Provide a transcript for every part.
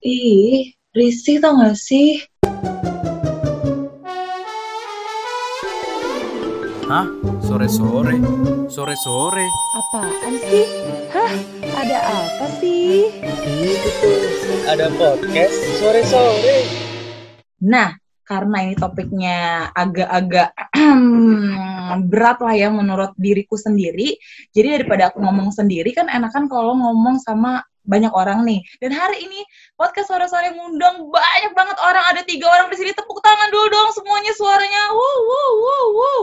Ih, risih tau gak sih? Hah? Sore-sore? Sore-sore? Apaan sih? Hah? Ada apa sih? Itu tuh, ada podcast sore-sore. Nah, karena ini topiknya agak-agak berat lah ya menurut diriku sendiri. Jadi daripada aku ngomong sendiri kan enakan kalau ngomong sama banyak orang nih. Dan hari ini podcast sore-sore ngundang banyak banget orang. Ada tiga orang di sini. Tepuk tangan dulu dong semuanya suaranya. Wow, wow, wow, wow.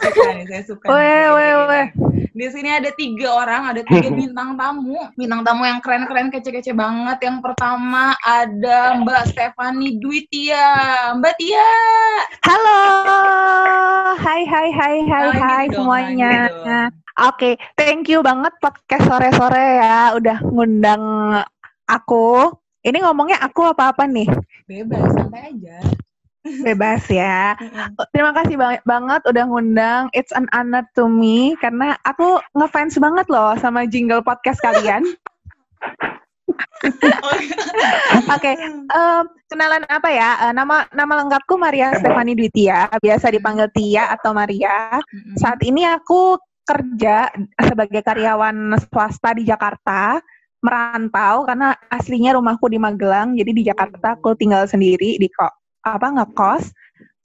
Saya suka nih, saya suka. Weh, weh, weh. Di sini ada tiga orang, ada tiga bintang tamu. Bintang tamu yang keren-keren, kece-kece banget. Yang pertama ada Mbak Stefani Dwitia. Mbak Tia. Halo. Hai, hai, hai, hai, Oh, hai gitu dong, Oke, thank you banget podcast sore-sore ya udah ngundang aku. Ini ngomongnya aku apa-apa nih? Bebas, santai aja. Bebas ya. Terima kasih banget banget udah ngundang. It's an honor to me karena aku ngefans banget loh sama jingle podcast kalian. Oke, em, kenalan apa ya? Eh, nama nama lengkapku Maria Stefani Dwitia, biasa dipanggil Tia atau Maria. Saat ini aku kerja sebagai karyawan swasta di Jakarta, merantau karena aslinya rumahku di Magelang, jadi di Jakarta aku tinggal sendiri di kok apa ngekos,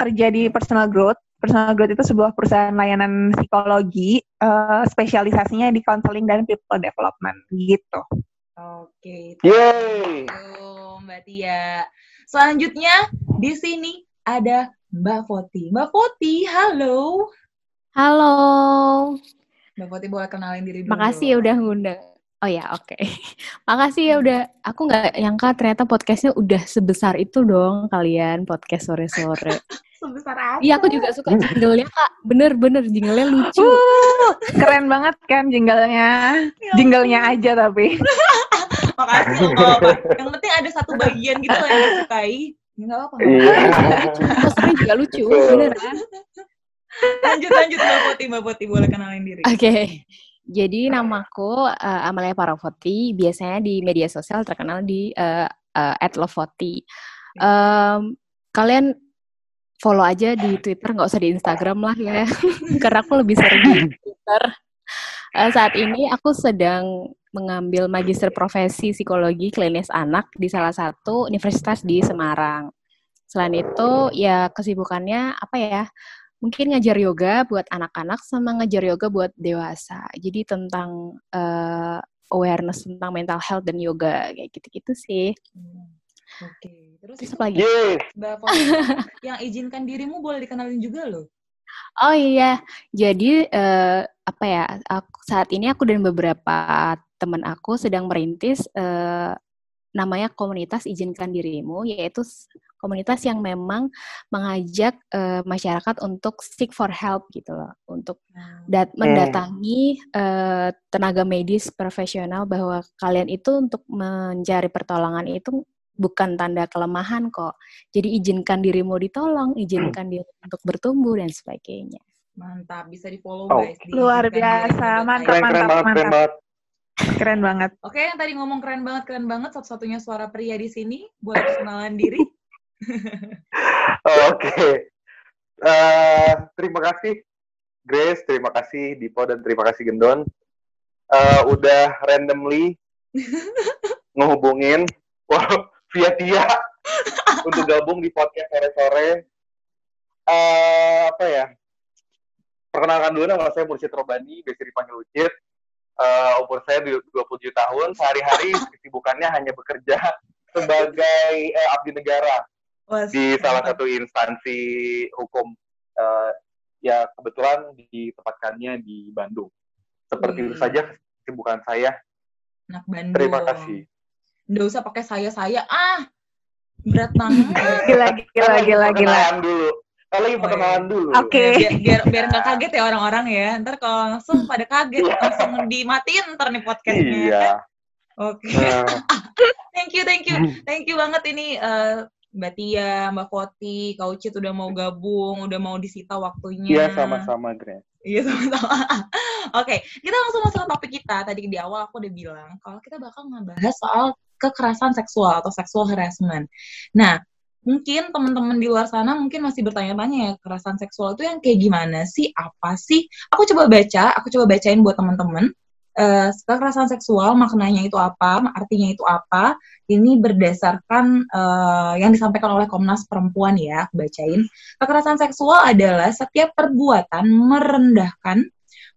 kerja di personal growth. Personal growth itu sebuah perusahaan layanan psikologi, eh, spesialisasinya di counseling dan people development gitu. Oke, Yeay. Tuh, Mbak Tia. Selanjutnya di sini ada Mbak Foti. Mbak Foti, halo. Halo, Mbak Foti boleh kenalin diri dulu. makasih ya udah ngundang. Oh ya, oke. makasih ya udah. Aku nggak nyangka ternyata podcastnya udah sebesar itu dong kalian podcast sore-sore. Sebesar apa? Iya, aku juga suka jinglenya kak. Bener-bener jinglenya lucu. Uh, keren banget kan jinglenya. Ya Jinglenya aja tapi. Makasih apa. Yang penting ada satu bagian gitu yang disukai. Enggak apa-apa. nggak Iya. juga lucu, beneran. Lanjut, lanjut Mbak Foti. Mbak Foti boleh kenalin diri. Oke. Jadi namaku eh, Amalia Paravoti, biasanya di media sosial terkenal di eh, eh, @lovoti. Em, kalian follow aja di Twitter, nggak usah di Instagram lah ya, karena aku lebih sering di Twitter. Eh, saat ini aku sedang mengambil magister profesi psikologi klinis anak di salah satu universitas di Semarang. Selain itu, ya kesibukannya apa ya? Mungkin ngajar yoga buat anak-anak sama ngajar yoga buat dewasa. Jadi tentang eh, awareness tentang mental health dan yoga kayak gitu-gitu sih. Hmm, Oke. Terus Terus itu apa lagi? Mbak yang izinkan dirimu boleh dikenalin juga loh. Oh iya, jadi eh, apa ya? Aku, saat ini aku dan beberapa teman aku sedang merintis eh, namanya komunitas izinkan dirimu, yaitu komunitas yang memang mengajak eh, masyarakat untuk seek for help gitu loh, untuk dat- mendatangi eh, tenaga medis profesional bahwa kalian itu untuk mencari pertolongan itu bukan tanda kelemahan kok. Jadi izinkan dirimu ditolong, izinkan diri untuk bertumbuh dan sebagainya. Mantap, bisa di follow Oh. guys. di Luar biasa, mantap. Keren, keren banget, keren mantap. banget. Keren banget. Oke, yang tadi ngomong keren banget, keren banget. Satu-satunya suara pria di sini. Boleh perkenalan diri? Oke. Eh, terima kasih Grace, terima kasih Dipo dan terima kasih Gendon. Eh, udah randomly ngehubungin wah, via Tia untuk gabung di podcast sore-sore. Eh, apa ya? Perkenalkan dulu nama saya Mursyid Robani, biasa dipanggil Ucit. Eh, umur saya du- 27 tahun, sehari-hari kesibukannya hanya bekerja sebagai eh, abdi negara Wah, di salah satu instansi hukum eh, ya kebetulan ditempatkannya di Bandung. Seperti itu Wih. saja kesibukan saya. Anak Bandung. Terima kasih. Nggak usah pakai saya-saya. Ah, berat banget. Gila, gila, lagi gila, gila. perkenalan dulu. Lagi perkenalan iya. dulu. Oke. biar biar biar nggak kaget ya orang-orang ya. Ntar kalau langsung pada kaget, Iya. langsung dimatiin ntar nih podcastnya. Iya. Oke. Nah, thank you, thank you, thank you banget ini eh, Mbak Tia, Mbak Koti, Kak Ucit udah mau gabung, udah mau disita waktunya. Iya, sama-sama, Grace. Iya sama-sama. Oke, kita langsung masuk ke topik kita. Tadi di awal aku udah bilang kalau kita bakal ngebahas soal kekerasan seksual atau sexual harassment. Nah, mungkin teman-teman di luar sana mungkin masih bertanya-tanya ya kekerasan seksual itu yang kayak gimana sih? Apa sih? Aku coba baca, aku coba bacain buat teman-teman uh, kekerasan seksual maknanya itu apa, artinya itu apa. Ini berdasarkan uh, yang disampaikan oleh Komnas Perempuan ya, aku bacain. Kekerasan seksual adalah setiap perbuatan merendahkan,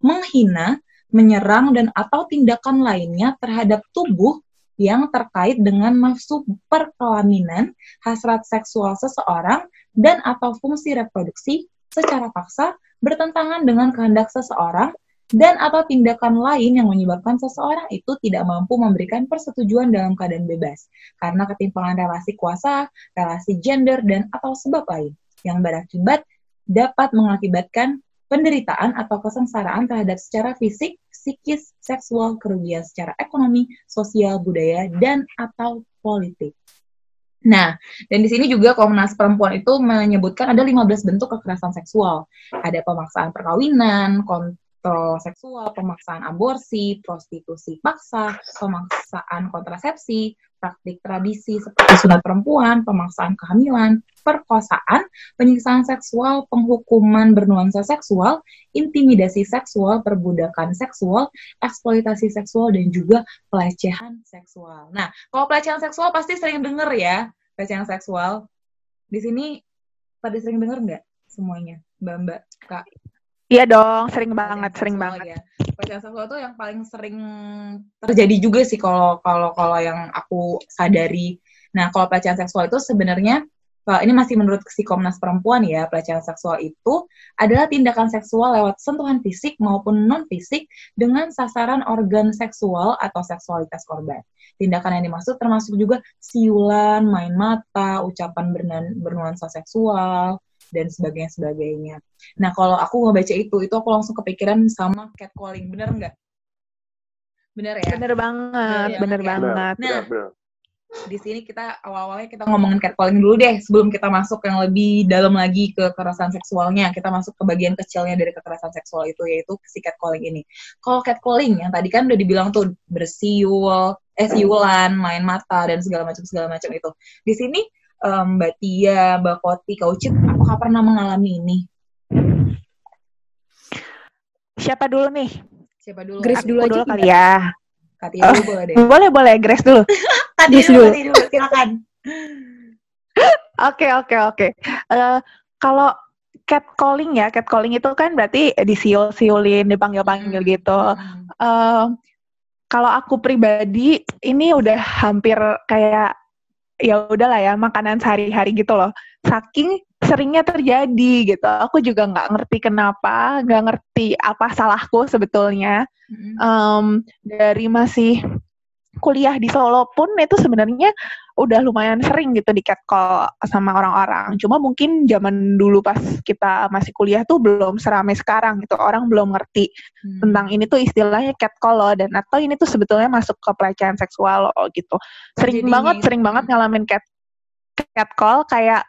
menghina, menyerang dan atau tindakan lainnya terhadap tubuh yang terkait dengan nafsu perkelaminan, hasrat seksual seseorang, dan atau fungsi reproduksi secara paksa bertentangan dengan kehendak seseorang dan atau tindakan lain yang menyebabkan seseorang itu tidak mampu memberikan persetujuan dalam keadaan bebas karena ketimpangan relasi kuasa, relasi gender, dan atau sebab lain yang berakibat dapat mengakibatkan penderitaan atau kesengsaraan terhadap secara fisik, psikis, seksual, kerugian secara ekonomi, sosial, budaya, dan atau politik. Nah, dan di sini juga Komnas Perempuan itu menyebutkan ada 15 bentuk kekerasan seksual. Ada pemaksaan perkawinan, kontrol seksual, pemaksaan aborsi, prostitusi paksa, pemaksaan kontrasepsi, praktik tradisi seperti sunat perempuan, pemaksaan kehamilan, perkosaan, penyiksaan seksual, penghukuman bernuansa seksual, intimidasi seksual, perbudakan seksual, eksploitasi seksual, dan juga pelecehan seksual. Nah, kalau pelecehan seksual pasti sering denger ya, pelecehan seksual. Di sini pada sering denger nggak semuanya, Mbak-mbak, Kak? Iya dong, sering banget, sering banget. Ya. Pelecehan seksual itu yang paling sering terjadi juga sih kalau kalau kalau yang aku sadari. Nah, kalau pelecehan seksual itu sebenarnya ini masih menurut si Komnas Perempuan ya, pelecehan seksual itu adalah tindakan seksual lewat sentuhan fisik maupun non fisik dengan sasaran organ seksual atau seksualitas korban. Tindakan yang dimaksud termasuk juga siulan, main mata, ucapan bernuansa seksual, dan sebagainya sebagainya. Nah kalau aku mau baca itu, itu aku langsung kepikiran sama catcalling, bener nggak? Bener ya? Bener banget, ya, bener, banget. Nah, di sini kita awal-awalnya kita ngomongin catcalling dulu deh sebelum kita masuk yang lebih dalam lagi ke kekerasan seksualnya kita masuk ke bagian kecilnya dari kekerasan seksual itu yaitu si catcalling ini kalau catcalling yang tadi kan udah dibilang tuh bersiul eh siulan main mata dan segala macam segala macam itu di sini um, Mbak Tia, Mbak Koti, Kak Ucit, apakah pernah mengalami ini? Siapa dulu nih? Siapa dulu? Grace dulu, dulu kali ya. Kak Tia dulu boleh deh. Boleh, boleh. Grace dulu. Tadi dulu, Tadi dulu, silakan. Oke, oke, oke. Eh, kalau catcalling ya, catcalling itu kan berarti disiul-siulin, dipanggil-panggil hmm. gitu. Uh, kalau aku pribadi, ini udah hampir kayak ya udahlah ya makanan sehari-hari gitu loh. Saking seringnya terjadi gitu. Aku juga nggak ngerti kenapa nggak ngerti apa salahku sebetulnya. Um, dari masih kuliah di Solo pun itu sebenarnya udah lumayan sering gitu di catcall sama orang-orang. Cuma mungkin zaman dulu pas kita masih kuliah tuh belum seramai sekarang gitu. Orang belum ngerti hmm. tentang ini tuh istilahnya catcall loh dan atau ini tuh sebetulnya masuk ke pelecehan seksual loh gitu. Sering Jadi, banget, sering banget ngalamin cat catcall kayak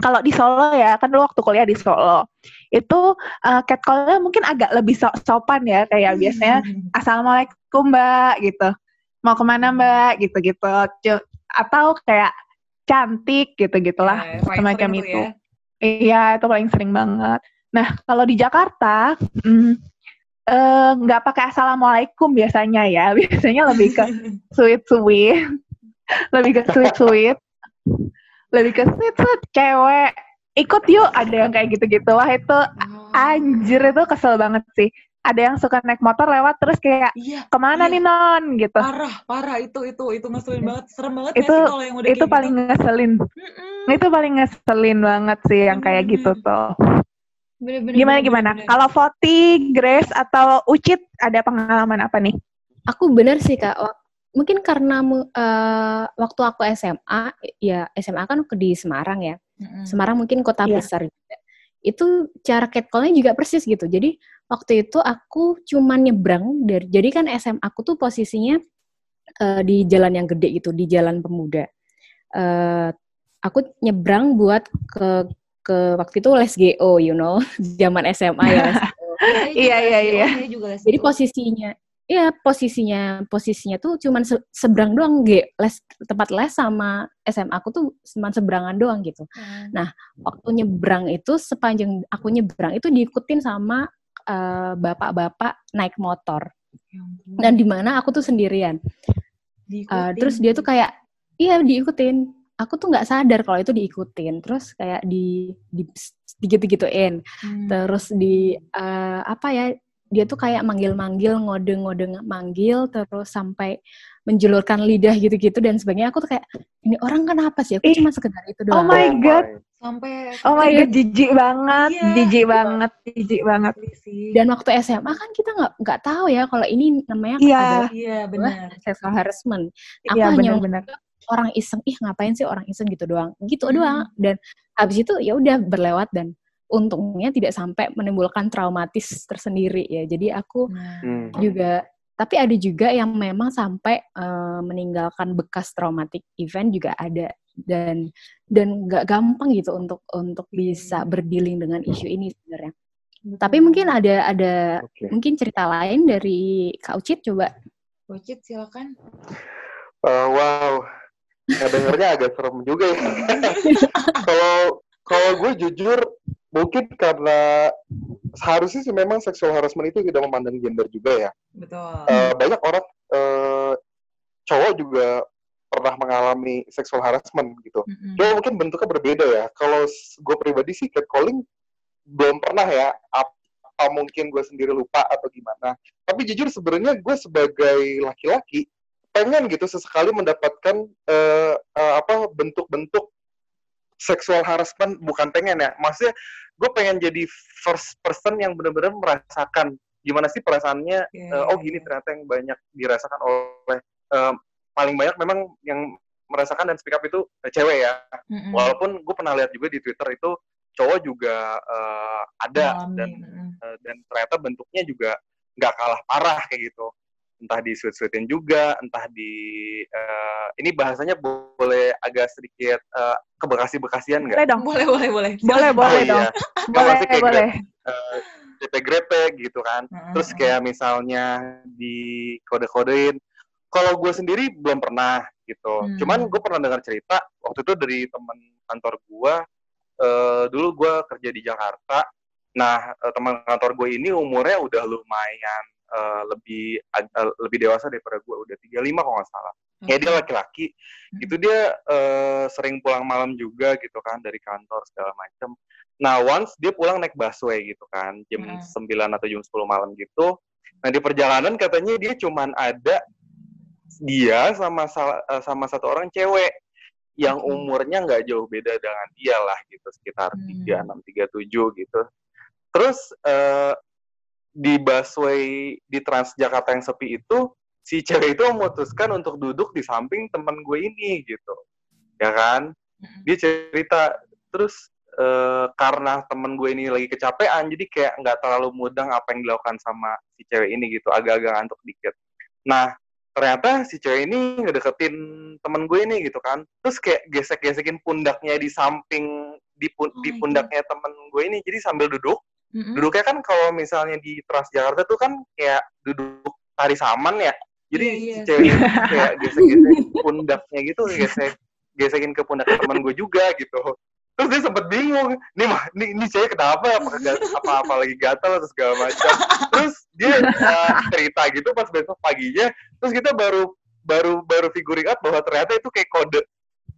kalau di Solo ya kan dulu waktu kuliah di Solo itu uh, catcallnya mungkin agak lebih so sopan ya kayak biasanya hmm. assalamualaikum mbak gitu mau ke mana mbak? Gitu-gitu. Atau kayak cantik gitu-gitulah. Yeah, semacam itu. Ya. Iya itu paling sering banget. Nah kalau di Jakarta mm, eh, nggak mm, pakai assalamualaikum biasanya ya, biasanya lebih ke sweet sweet, lebih ke sweet sweet, lebih ke sweet sweet cewek. Ikut yuk ada yang kayak gitu-gitu wah itu oh. anjir itu kesel banget sih ada yang suka naik motor lewat terus kayak iya, ke mana iya. nih non gitu. Parah parah. Itu itu itu ngeselin banget. Serem banget itu sih kalau yang udah itu paling gitu. ngeselin. Mm-mm. itu paling ngeselin banget sih yang kayak gitu tuh. Bener, bener, gimana bener, gimana? kalau Voti Grace atau Ucit ada pengalaman apa nih? Aku bener sih kak. Mungkin karena uh, waktu aku SMA ya SMA kan di Semarang ya. Mm-hmm. Semarang mungkin kota yeah. besar juga itu cara catcallnya juga persis gitu jadi waktu itu aku cuma nyebrang dari jadi kan SM aku tuh posisinya uh, di jalan yang gede gitu di jalan pemuda uh, aku nyebrang buat ke ke waktu itu les GO, you know, zaman SMA ya. Iya, iya, iya. Juga les Jadi posisinya, iya posisinya posisinya tuh cuman se- seberang doang G, les tempat les sama SMA aku tuh cuma seberangan doang gitu. Hmm. Nah, waktu nyebrang itu sepanjang aku nyebrang itu diikutin sama eh, bapak-bapak naik motor. Ampun. Dan di mana aku tuh sendirian. Diikutin. terus dia tuh kayak iya diikutin. Aku tuh nggak sadar kalau itu diikutin. Terus kayak di di digitu-gituin. Hmm. Terus di eh, apa ya? Dia tuh kayak manggil-manggil, ngode-ngode manggil, terus sampai menjulurkan lidah gitu-gitu dan sebagainya. Aku tuh kayak ini orang kenapa sih? Aku Ih. cuma sekedar itu Oh doang. my God. sampai Oh my Iya. god, jijik banget, Iya. jijik banget, jijik banget. sih. Dan waktu SMA kan kita nggak nggak tahu ya kalau ini namanya Iya. adalah iya benar. sexual harassment. Aku Iya hanya benar-benar. orang iseng, ih ngapain sih orang iseng gitu doang, gitu Hmm. doang. Dan habis itu ya udah berlewat dan untungnya tidak sampai menimbulkan traumatis tersendiri ya. Jadi aku Hmm. juga, tapi ada juga yang memang sampai eh, meninggalkan bekas traumatic event juga ada dan dan nggak gampang gitu untuk untuk bisa berdealing dengan isu ini sebenarnya. betul. Tapi mungkin ada ada Oke. mungkin cerita lain dari Kak Ucit coba. Bocit silakan. Eh, wow, dengernya agak serem juga ya. Kalau kalau gue jujur, mungkin karena seharusnya sih memang seksual harassment itu tidak memandang gender juga ya. Betul. Eh, banyak orang eh, cowok juga pernah mengalami seksual harassment gitu. Mm-mm. Cuma mungkin bentuknya berbeda ya. Kalau gue pribadi sih catcalling belum pernah ya. Apa mungkin gue sendiri lupa atau gimana. Tapi jujur sebenarnya gue sebagai laki-laki pengen gitu sesekali mendapatkan eh, eh, apa bentuk-bentuk seksual harassment bukan pengen ya. Maksudnya gue pengen jadi first person yang benar-benar merasakan gimana sih perasaannya Iya, eh, oh iya, gini iya. ternyata yang banyak dirasakan oleh eh, paling banyak memang yang merasakan dan speak up itu eh, cewek ya Mm-mm. walaupun gue pernah lihat juga di twitter itu cowok juga eh, ada Mengalami, dan eh, dan ternyata bentuknya juga nggak kalah parah kayak gitu entah di sweet sweetin juga entah di eh, ini bahasanya bo- boleh agak sedikit eh, kebekasi bekasian nggak Boleh dong. boleh boleh boleh. Boleh, boleh Oh, dong. iya. Nggak, Boleh, kayak boleh. eh, grepe-grepe gitu kan Mm-mm. terus kayak misalnya di kode-kodein kalau gue sendiri belum pernah gitu Hmm. cuman gue pernah dengar cerita waktu itu dari teman kantor gue eh, dulu gue kerja di Jakarta nah eh, teman kantor gue ini umurnya udah lumayan eh, lebih eh, lebih dewasa daripada gue udah 35 kalau nggak salah ya dia laki-laki Hmm. itu dia eh, sering pulang malam juga gitu kan dari kantor segala macam nah once dia pulang naik busway gitu kan jam Hmm. 9 atau jam 10 malam gitu nah di perjalanan katanya dia cuman ada dia sama sama satu orang cewek yang Oke. umurnya nggak jauh beda dengan dia lah gitu sekitar Hmm. tiga enam tiga tujuh gitu terus eh, di busway di Transjakarta yang sepi itu si cewek itu memutuskan untuk duduk di samping teman gue ini gitu. Ya kan? Dia cerita terus eh, karena temen gue ini lagi kecapean jadi kayak nggak terlalu mudeng apa yang dilakukan sama si cewek ini gitu. Agak-agak ngantuk dikit. Nah ternyata si cewek ini ngedeketin temen gue ini gitu kan. Terus kayak gesek-gesekin pundaknya di samping di, pun- Oh di pundaknya temen gue ini. Jadi sambil duduk Mm-mm. duduknya kan kalau misalnya di Transjakarta tuh kan kayak duduk tari saman ya. Jadi iya. si cewek kayak gesek-gesek pundaknya gitu gesek gesekin ke pundak teman gue juga gitu. Terus dia sempet bingung nih mah nih ini saya kenapa? Apa apa apa lagi gatal atau segala macam. Terus dia uh, cerita gitu pas besok paginya. Terus kita baru baru baru figuring out bahwa ternyata itu kayak kode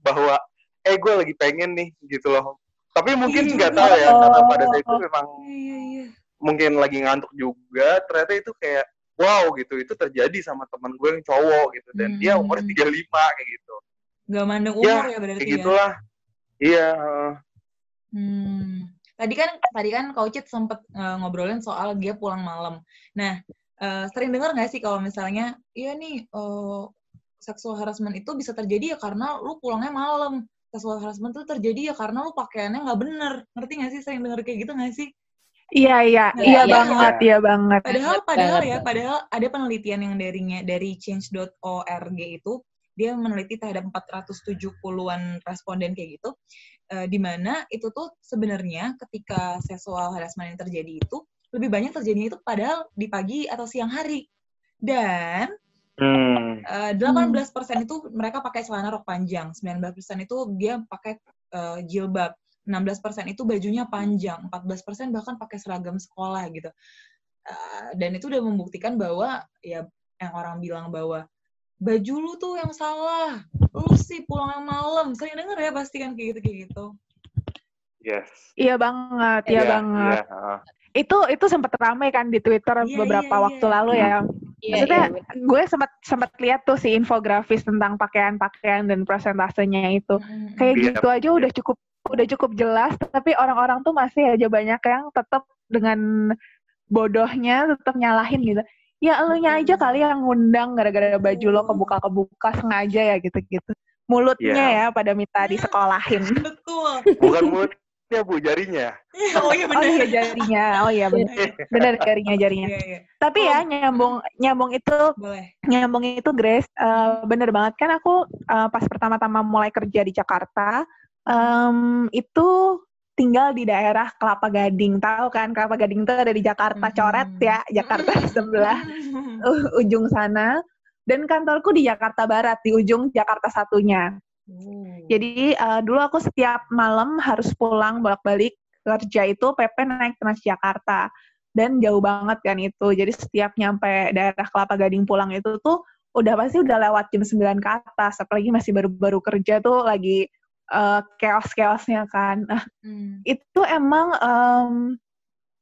bahwa eh gue lagi pengen nih gitu loh tapi mungkin Iya nggak tahu ya karena pada saat itu memang Iya iya mungkin lagi ngantuk juga ternyata itu kayak wow gitu itu terjadi sama teman gue yang cowok gitu dan dia umurnya Hmm. 35 kayak gitu Gak mandang Ya, umur ya, berarti kayak ya. gitulah iya. Hmm. Tadi kan tadi kan Kak Ucit sempet eh, ngobrolin soal dia pulang malam. Nah, eh, sering dengar nggak sih kalau misalnya, iya nih eh, seksual harassment itu bisa terjadi ya karena lu pulangnya malam. Seksual harassment itu terjadi ya karena lu pakaiannya nggak bener. Ngerti nggak sih? Sering denger kayak gitu nggak sih? Iya, iya, Nah, iya iya. banget, iya banget. Padahal, Banget, padahal banget, ya, banget. padahal ada penelitian yang darinya dari change.org itu dia meneliti terhadap 470-an responden kayak gitu, uh, di mana itu tuh sebenarnya ketika seksual harassment yang terjadi itu lebih banyak terjadinya itu padahal di pagi atau siang hari. Dan Hmm. uh, 18% itu mereka pakai celana rok panjang, 19% itu dia pakai uh, jilbab, 16% itu bajunya panjang, 14% bahkan pakai seragam sekolah gitu. Uh, dan itu udah membuktikan bahwa ya yang orang bilang bahwa baju lu tuh yang salah, lu sih pulang malam. Sering denger ya pasti kan kayak gitu kayak gitu. Yes. Iya banget, iya Iya, banget. iya, ah. Itu itu sempat ramai kan di Twitter Iya, beberapa iya, waktu iya. lalu ya. Iya, Maksudnya iya, bener. gue sempat sempat lihat tuh si infografis tentang pakaian-pakaian dan presentasenya itu. Mm-mm. Kayak Iya, gitu aja udah cukup udah cukup jelas, tapi orang-orang tuh masih aja banyak yang tetap dengan bodohnya tetap nyalahin gitu. Ya elunya aja kali yang ngundang gara-gara baju lo kebuka-kebuka sengaja ya gitu-gitu. Mulutnya Iya. ya pada minta disekolahin. Betul. Bukan mulutnya, Bu, jarinya. oh iya Oh iya benar. jarinya, oh iya benar. Benar jarinya jarinya. Iya, iya. Tapi ya nyambung nyambung itu Boleh. nyambung itu Grace eh, bener banget kan aku eh, pas pertama-tama mulai kerja di Jakarta em, itu tinggal di daerah Kelapa Gading tahu kan Kelapa Gading itu ada di Jakarta Mhm. coret ya Jakarta sebelah uh, ujung sana dan kantorku di Jakarta Barat di ujung Jakarta satunya Oh. jadi eh, dulu aku setiap malam harus pulang bolak-balik kerja itu PP naik Transjakarta dan jauh banget kan itu. Jadi setiap nyampe daerah Kelapa Gading pulang itu tuh udah pasti udah lewat jam 9 ke atas. Apalagi masih baru-baru kerja tuh lagi eh, chaos-chaosnya kan. Nah, Hmm. itu emang em,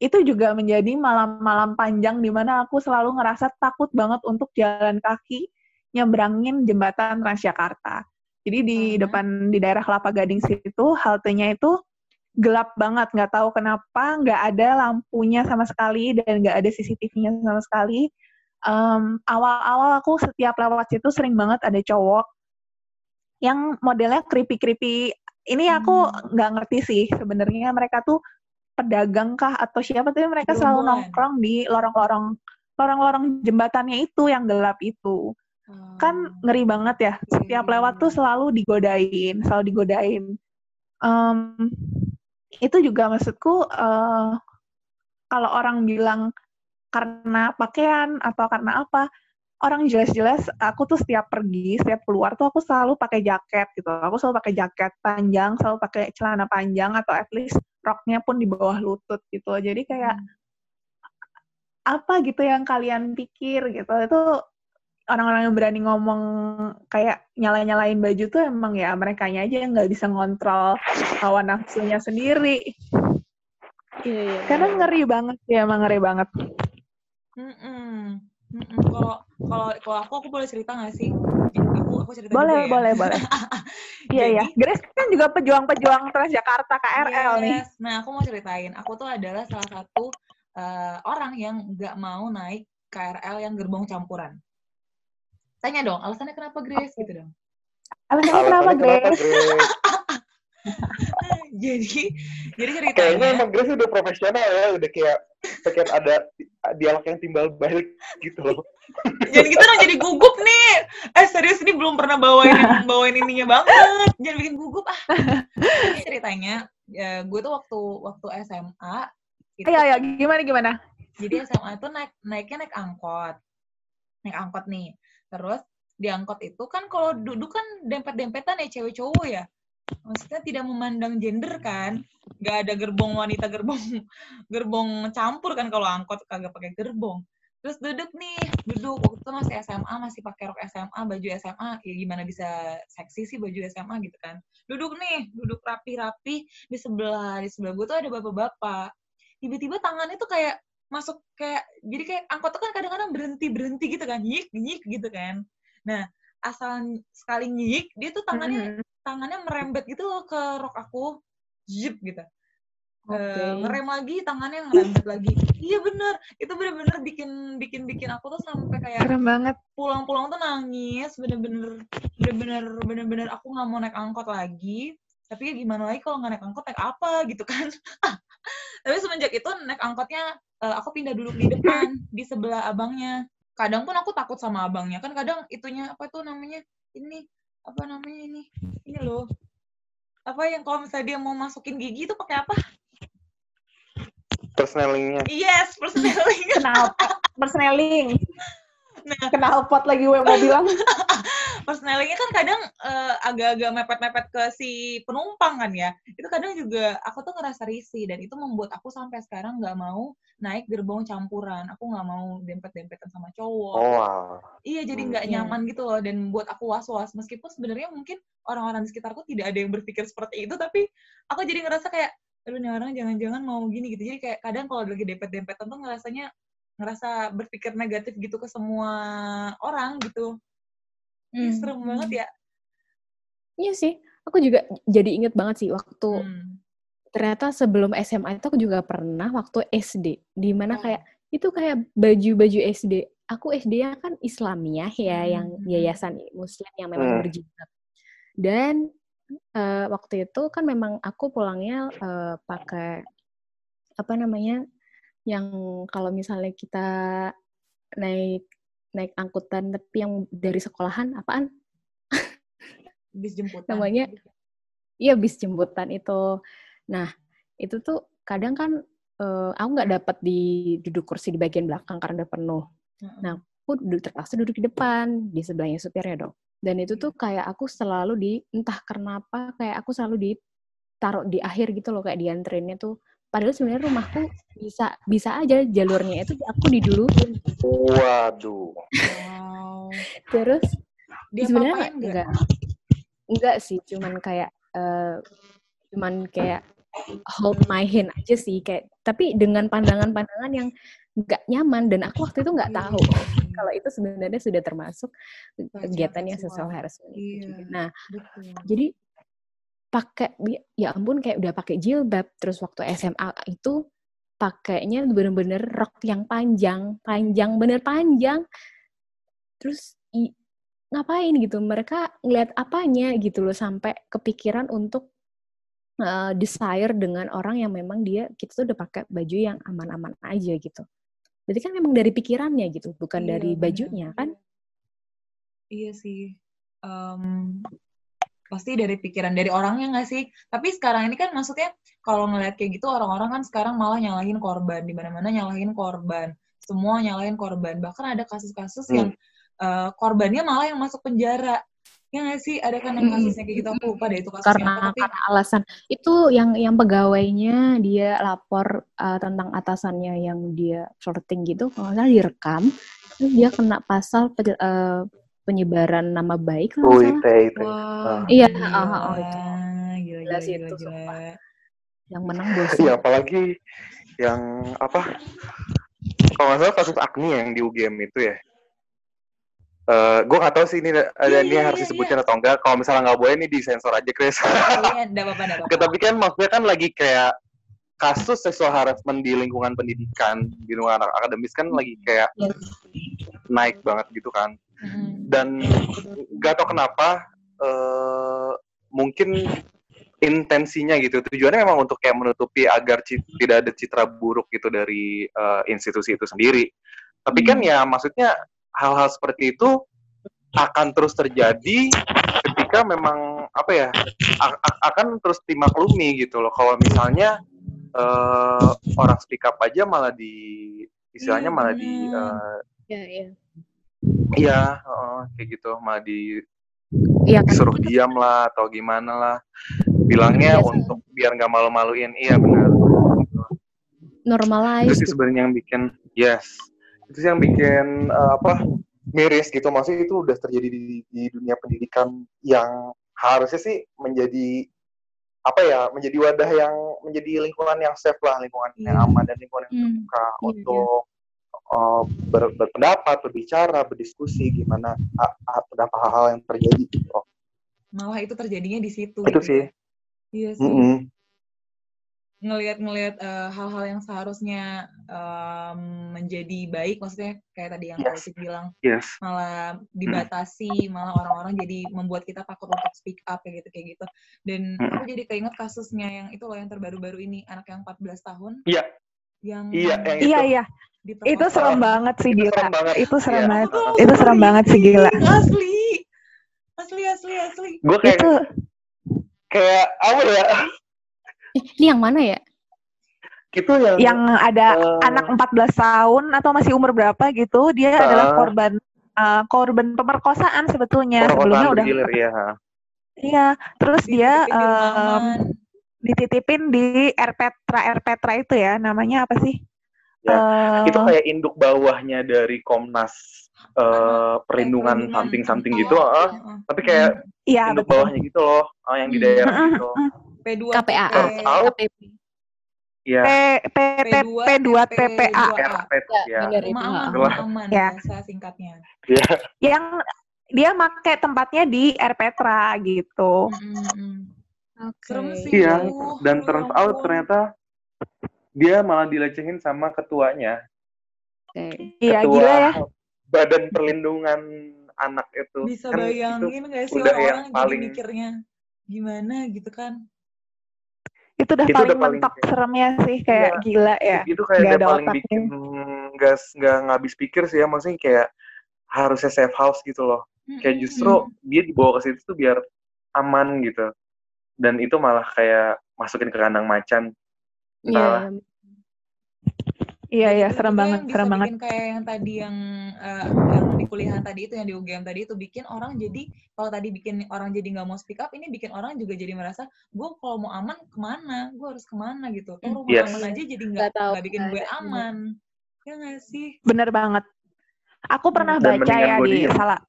itu juga menjadi malam-malam panjang di mana aku selalu ngerasa takut banget untuk jalan kaki nyebrangin jembatan Transjakarta. Jadi di Karena? depan di daerah Kelapa Gading situ haltenya itu gelap banget, nggak tahu kenapa nggak ada lampunya sama sekali dan nggak ada CCTV-nya sama sekali. Awal-awal aku setiap lewat situ sering banget ada cowok yang modelnya creepy-creepy. Ini aku Hmm. nggak ngerti sih sebenarnya mereka tuh pedagang kah atau siapa tapi mereka selalu nongkrong di lorong-lorong lorong-lorong jembatannya itu yang gelap itu. Kan ngeri banget ya. Setiap Iya. lewat tuh selalu digodain, selalu digodain. Em, itu juga maksudku eh, kalau orang bilang karena pakaian atau karena apa, orang jelas-jelas aku tuh setiap pergi, setiap keluar tuh aku selalu pakai jaket gitu. Aku selalu pakai jaket panjang, selalu pakai celana panjang atau at least roknya pun di bawah lutut gitu. Jadi kayak Hmm. apa gitu yang kalian pikir gitu itu orang-orang yang berani ngomong kayak nyala-nyalain baju tuh emang ya mereka aja yang nggak bisa ngontrol hawa nafsunya sendiri Iya, iya. karena ngeri banget ya emang ngeri banget Mm-mm. Mm-mm. Kalau kalau kalau aku aku boleh cerita nggak sih? Aku aku cerita boleh juga ya. boleh boleh iya iya Grace kan juga pejuang-pejuang Transjakarta KRL nih Yes. Nah, aku mau ceritain. Aku tuh adalah salah satu eh, orang yang nggak mau naik KRL yang gerbong campuran. Tanya dong, alasannya kenapa Grace gitu dong? alasannya Alasannya kenapa kenapa, Grace Grace? jadi, jadi Kayaknya ceritanya. emang Grace udah profesional ya, udah kayak pengen ada dialog yang timbal balik gitu loh. Jangan gitu dong, jadi gugup nih. Eh serius ini belum pernah bawain bawain ininya banget. Jangan bikin gugup ah. Jadi ceritanya, ya, gue tuh waktu waktu SMA. itu iya iya gimana gimana jadi SMA tuh naik naiknya naik angkot naik angkot nih terus di angkot itu kan kalau duduk kan dempet dempetan ya cewek cowok ya. Maksudnya tidak memandang gender kan. Nggak ada gerbong wanita gerbong gerbong campur kan kalau angkot kagak pakai gerbong. Terus duduk nih duduk. Waktu itu masih SMA masih pakai rok SMA baju SMA ya gimana bisa seksi sih baju SMA gitu kan. Duduk nih duduk rapi-rapi. Di sebelah di sebelah gue tuh ada bapak-bapak. Tiba-tiba tangannya tuh kayak masuk kayak jadi kayak angkot tuh kan kadang-kadang berhenti berhenti gitu kan nyik nyik gitu kan. Nah asal sekali nyik dia tuh tangannya Mhm. tangannya merembet gitu loh ke rok aku. Zip gitu. Oke. Eh, ngerem lagi tangannya ngerembet lagi. Iya bener itu bener-bener bikin bikin bikin aku tuh sampai kayak serem banget. pulang-pulang tuh nangis bener-bener bener-bener bener-bener aku nggak mau naik angkot lagi tapi ya gimana lagi kalau nggak naik angkot naik apa gitu kan? Tapi semenjak itu naik angkotnya eh, aku pindah duduk di depan di sebelah abangnya. Kadang pun aku takut sama abangnya. Kan kadang itunya apa tuh namanya? Ini apa namanya ini? Ini loh. Apa yang kalau misalnya dia mau masukin gigi itu pakai apa? Persnelingnya. yes persneling Kenapa? Persneling. Nah. Kenal pot lagi gue mau bilang. persnelingnya kan kadang eh, agak-agak mepet-mepet ke si penumpang kan ya itu kadang juga aku tuh ngerasa risih dan itu membuat aku sampai sekarang nggak mau naik gerbong campuran aku nggak mau dempet-dempetan sama cowok Oh, wow. Iya, jadi Hmm. nggak Iya. nyaman gitu loh dan buat aku was-was. Meskipun sebenarnya mungkin orang-orang di sekitarku tidak ada yang berpikir seperti itu, tapi aku jadi ngerasa kayak, aduh nih orang jangan-jangan mau gini gitu. Jadi kayak kadang kalau lagi dempet-dempetan tuh ngerasanya ngerasa berpikir negatif gitu ke semua orang gitu. Hmm. serem banget ya. Iya sih, aku juga jadi inget banget sih waktu Hmm. ternyata sebelum SMA itu aku juga pernah waktu SD, di mana Oh. kayak itu kayak baju-baju SD. Aku SD-nya kan Islamiyah ya, yang Hmm. yayasan Muslim yang memang Hmm. berjilbab. Dan eh, waktu itu kan memang aku pulangnya eh, pakai apa namanya, yang kalau misalnya kita naik naik angkutan tapi yang dari sekolahan apaan? Bis jemputan. namanya iya bis jemputan itu. Nah itu tuh kadang kan eh, aku nggak dapat di duduk kursi di bagian belakang karena udah penuh. Nah aku duduk terpaksa duduk di depan di sebelahnya supirnya dong. Dan itu tuh kayak aku selalu di entah kenapa kayak aku selalu ditaruh di akhir gitu loh kayak dianterinnya tuh padahal sebenarnya rumahku bisa bisa aja jalurnya itu aku diduluin Waduh. Wow. terus Dia sebenarnya nggak? enggak enggak sih cuman kayak eh, cuman kayak hold my hand aja sih kayak tapi dengan pandangan-pandangan yang nggak nyaman dan aku waktu itu nggak tahu kalau itu sebenarnya sudah termasuk kegiatan yang seksual. sexual harassment Iya. juga. Nah, Betul. jadi pakai ya ampun kayak udah pakai jilbab terus waktu SMA itu pakainya bener-bener rok yang panjang, panjang bener panjang. Terus i- ngapain gitu? Mereka ngeliat apanya gitu loh sampai kepikiran untuk uh, desire dengan orang yang memang dia kita tuh udah pakai baju yang aman-aman aja gitu. Berarti kan memang dari pikirannya gitu, bukan Iya, dari bajunya kan? Iya sih. Em, pasti dari pikiran dari orangnya nggak sih? Tapi sekarang ini kan maksudnya kalau ngeliat kayak gitu orang-orang kan sekarang malah nyalahin korban di mana-mana nyalahin korban. Semua nyalahin korban. Bahkan ada kasus-kasus Hmm. yang eh, korbannya malah yang masuk penjara. Ya nggak sih? Ada kan yang Mm-mm. kasusnya kayak gitu aku lupa deh itu kasusnya karena apa tapi karena alasan itu yang yang pegawainya dia lapor uh, tentang atasannya yang dia flirting gitu kalau nggak salah direkam terus dia kena pasal uh, penyebaran nama baik kalau nggak salah UIT itu. wah, Iya, gila. ah, ah, ah, itu. Gila, Gila gila, gila, itu, gila. sumpah. yang menang bos Iya, apalagi yang apa? Kalau nggak salah kasus Agni yang di UGM itu ya. Eh, gue nggak tahu sih ini ada Iya, ini iya, harus iya, disebutin atau enggak. Kalau misalnya nggak boleh ini disensor aja, Chris. Iya, enggak apa-apa, enggak apa-apa. Tapi kan maksudnya kan lagi kayak kasus seksual harassment di lingkungan pendidikan, di lingkungan anak akademis kan lagi kayak Yes. naik banget gitu kan. Mm. Dan nggak tahu kenapa eh mungkin intensinya gitu. Tujuannya memang untuk kayak menutupi agar tidak ada citra buruk gitu dari eh, institusi itu sendiri. Tapi kan ya maksudnya hal-hal seperti itu akan terus terjadi ketika memang apa ya akan terus dimaklumi gitu loh. Kalau misalnya eh, orang speak up aja malah di istilahnya Iya, malah di eh, ya ya. iya heeh, kayak gitu. Malah di iya kan? suruh diam lah atau gimana lah. Bilangnya Iya, untuk biar nggak malu-maluin. Iya benar. Itu normalize sih sebenarnya yang bikin yes. Itu sih yang bikin eh, apa miris gitu. Maksudnya itu udah terjadi di, di dunia pendidikan yang harusnya sih menjadi apa ya menjadi wadah yang menjadi lingkungan yang safe lah lingkungan yang Iya. aman dan lingkungan yang Hmm, terbuka iya, untuk eh, ber- berpendapat berbicara berdiskusi gimana terdapat hal-hal yang terjadi gitu. Malah itu terjadinya di situ. itu gitu sih ya. Iya sih. Mm-mm. Ngelihat-ngelihat eh, hal-hal yang seharusnya em, menjadi baik, maksudnya kayak tadi yang Yes. Bilang, yes malah dibatasi, malah orang-orang jadi membuat kita takut untuk speak up kayak gitu kayak gitu. Dan Mm. aku jadi keinget kasusnya yang itu loh yang terbaru-baru ini, anak yang 14 tahun iya yang Iya, yang Iya, Itu. iya. Itu serem banget sih, Itu gila. serem banget. Itu serem Iya. banget. Tuh Itu serem banget sih, gila. Asli. Asli, asli, asli. Gue kayak Itu kayak apa ya? Eh, ini yang mana ya? Itu yang yang ada Eh. anak 14 tahun atau masih umur berapa gitu, dia Ah. adalah korban eh, korban pemerkosaan sebetulnya. Sebelumnya udah bergilir ya. Iya, terus dia Dititipin aman. dititipin di Erpetra Erpetra itu ya, namanya apa sih? Ya, Eh, Itu kayak induk bawahnya dari Komnas eh, perlindungan perlindungan something something anak. gitu. Heeh. tapi kayak Iya induk betul. bawahnya gitu loh, ah, yang di daerah gitu. Mm-mm. P2 KPA. KPP. Iya, P P P P2 P2 TPA Ya, ya. bener itu. Aman, Ya. bahasa singkatnya. Iya. yang dia make tempatnya di Erpetra gitu. Sih. Iya, Aduh, dan aduh, turns ya out ternyata dia malah dilecehin sama ketuanya. Oke. Iya Ketua gila ya. Badan Perlindungan Anak itu. Bisa Kan itu bayangin gak sih orang-orang jadi paling- mikirnya gimana gitu kan? Itu udah Itu paling udah paling mentok kayak- seremnya sih kayak Iya. gila ya. itu kayak dia ada paling otaknya. bikin nggak nggak ngabis pikir sih ya maksudnya kayak harusnya safe house gitu loh kayak justru dia dibawa ke situ tuh biar aman gitu dan itu malah kayak masukin ke kandang macan Iya. Entahlah. Iya iya serem banget, yang bisa serem banget. kayak yang tadi yang eh, yang di kuliahan tadi itu yang di UGM tadi itu bikin orang jadi kalau tadi bikin orang jadi nggak mau speak up ini bikin orang juga jadi merasa gue kalau mau aman ke mana gue harus ke mana gitu tuh rumah Yes. aman aja jadi nggak Nggak bikin gue aman ya nggak sih Bener banget. Aku pernah Dan baca ya di diem. salah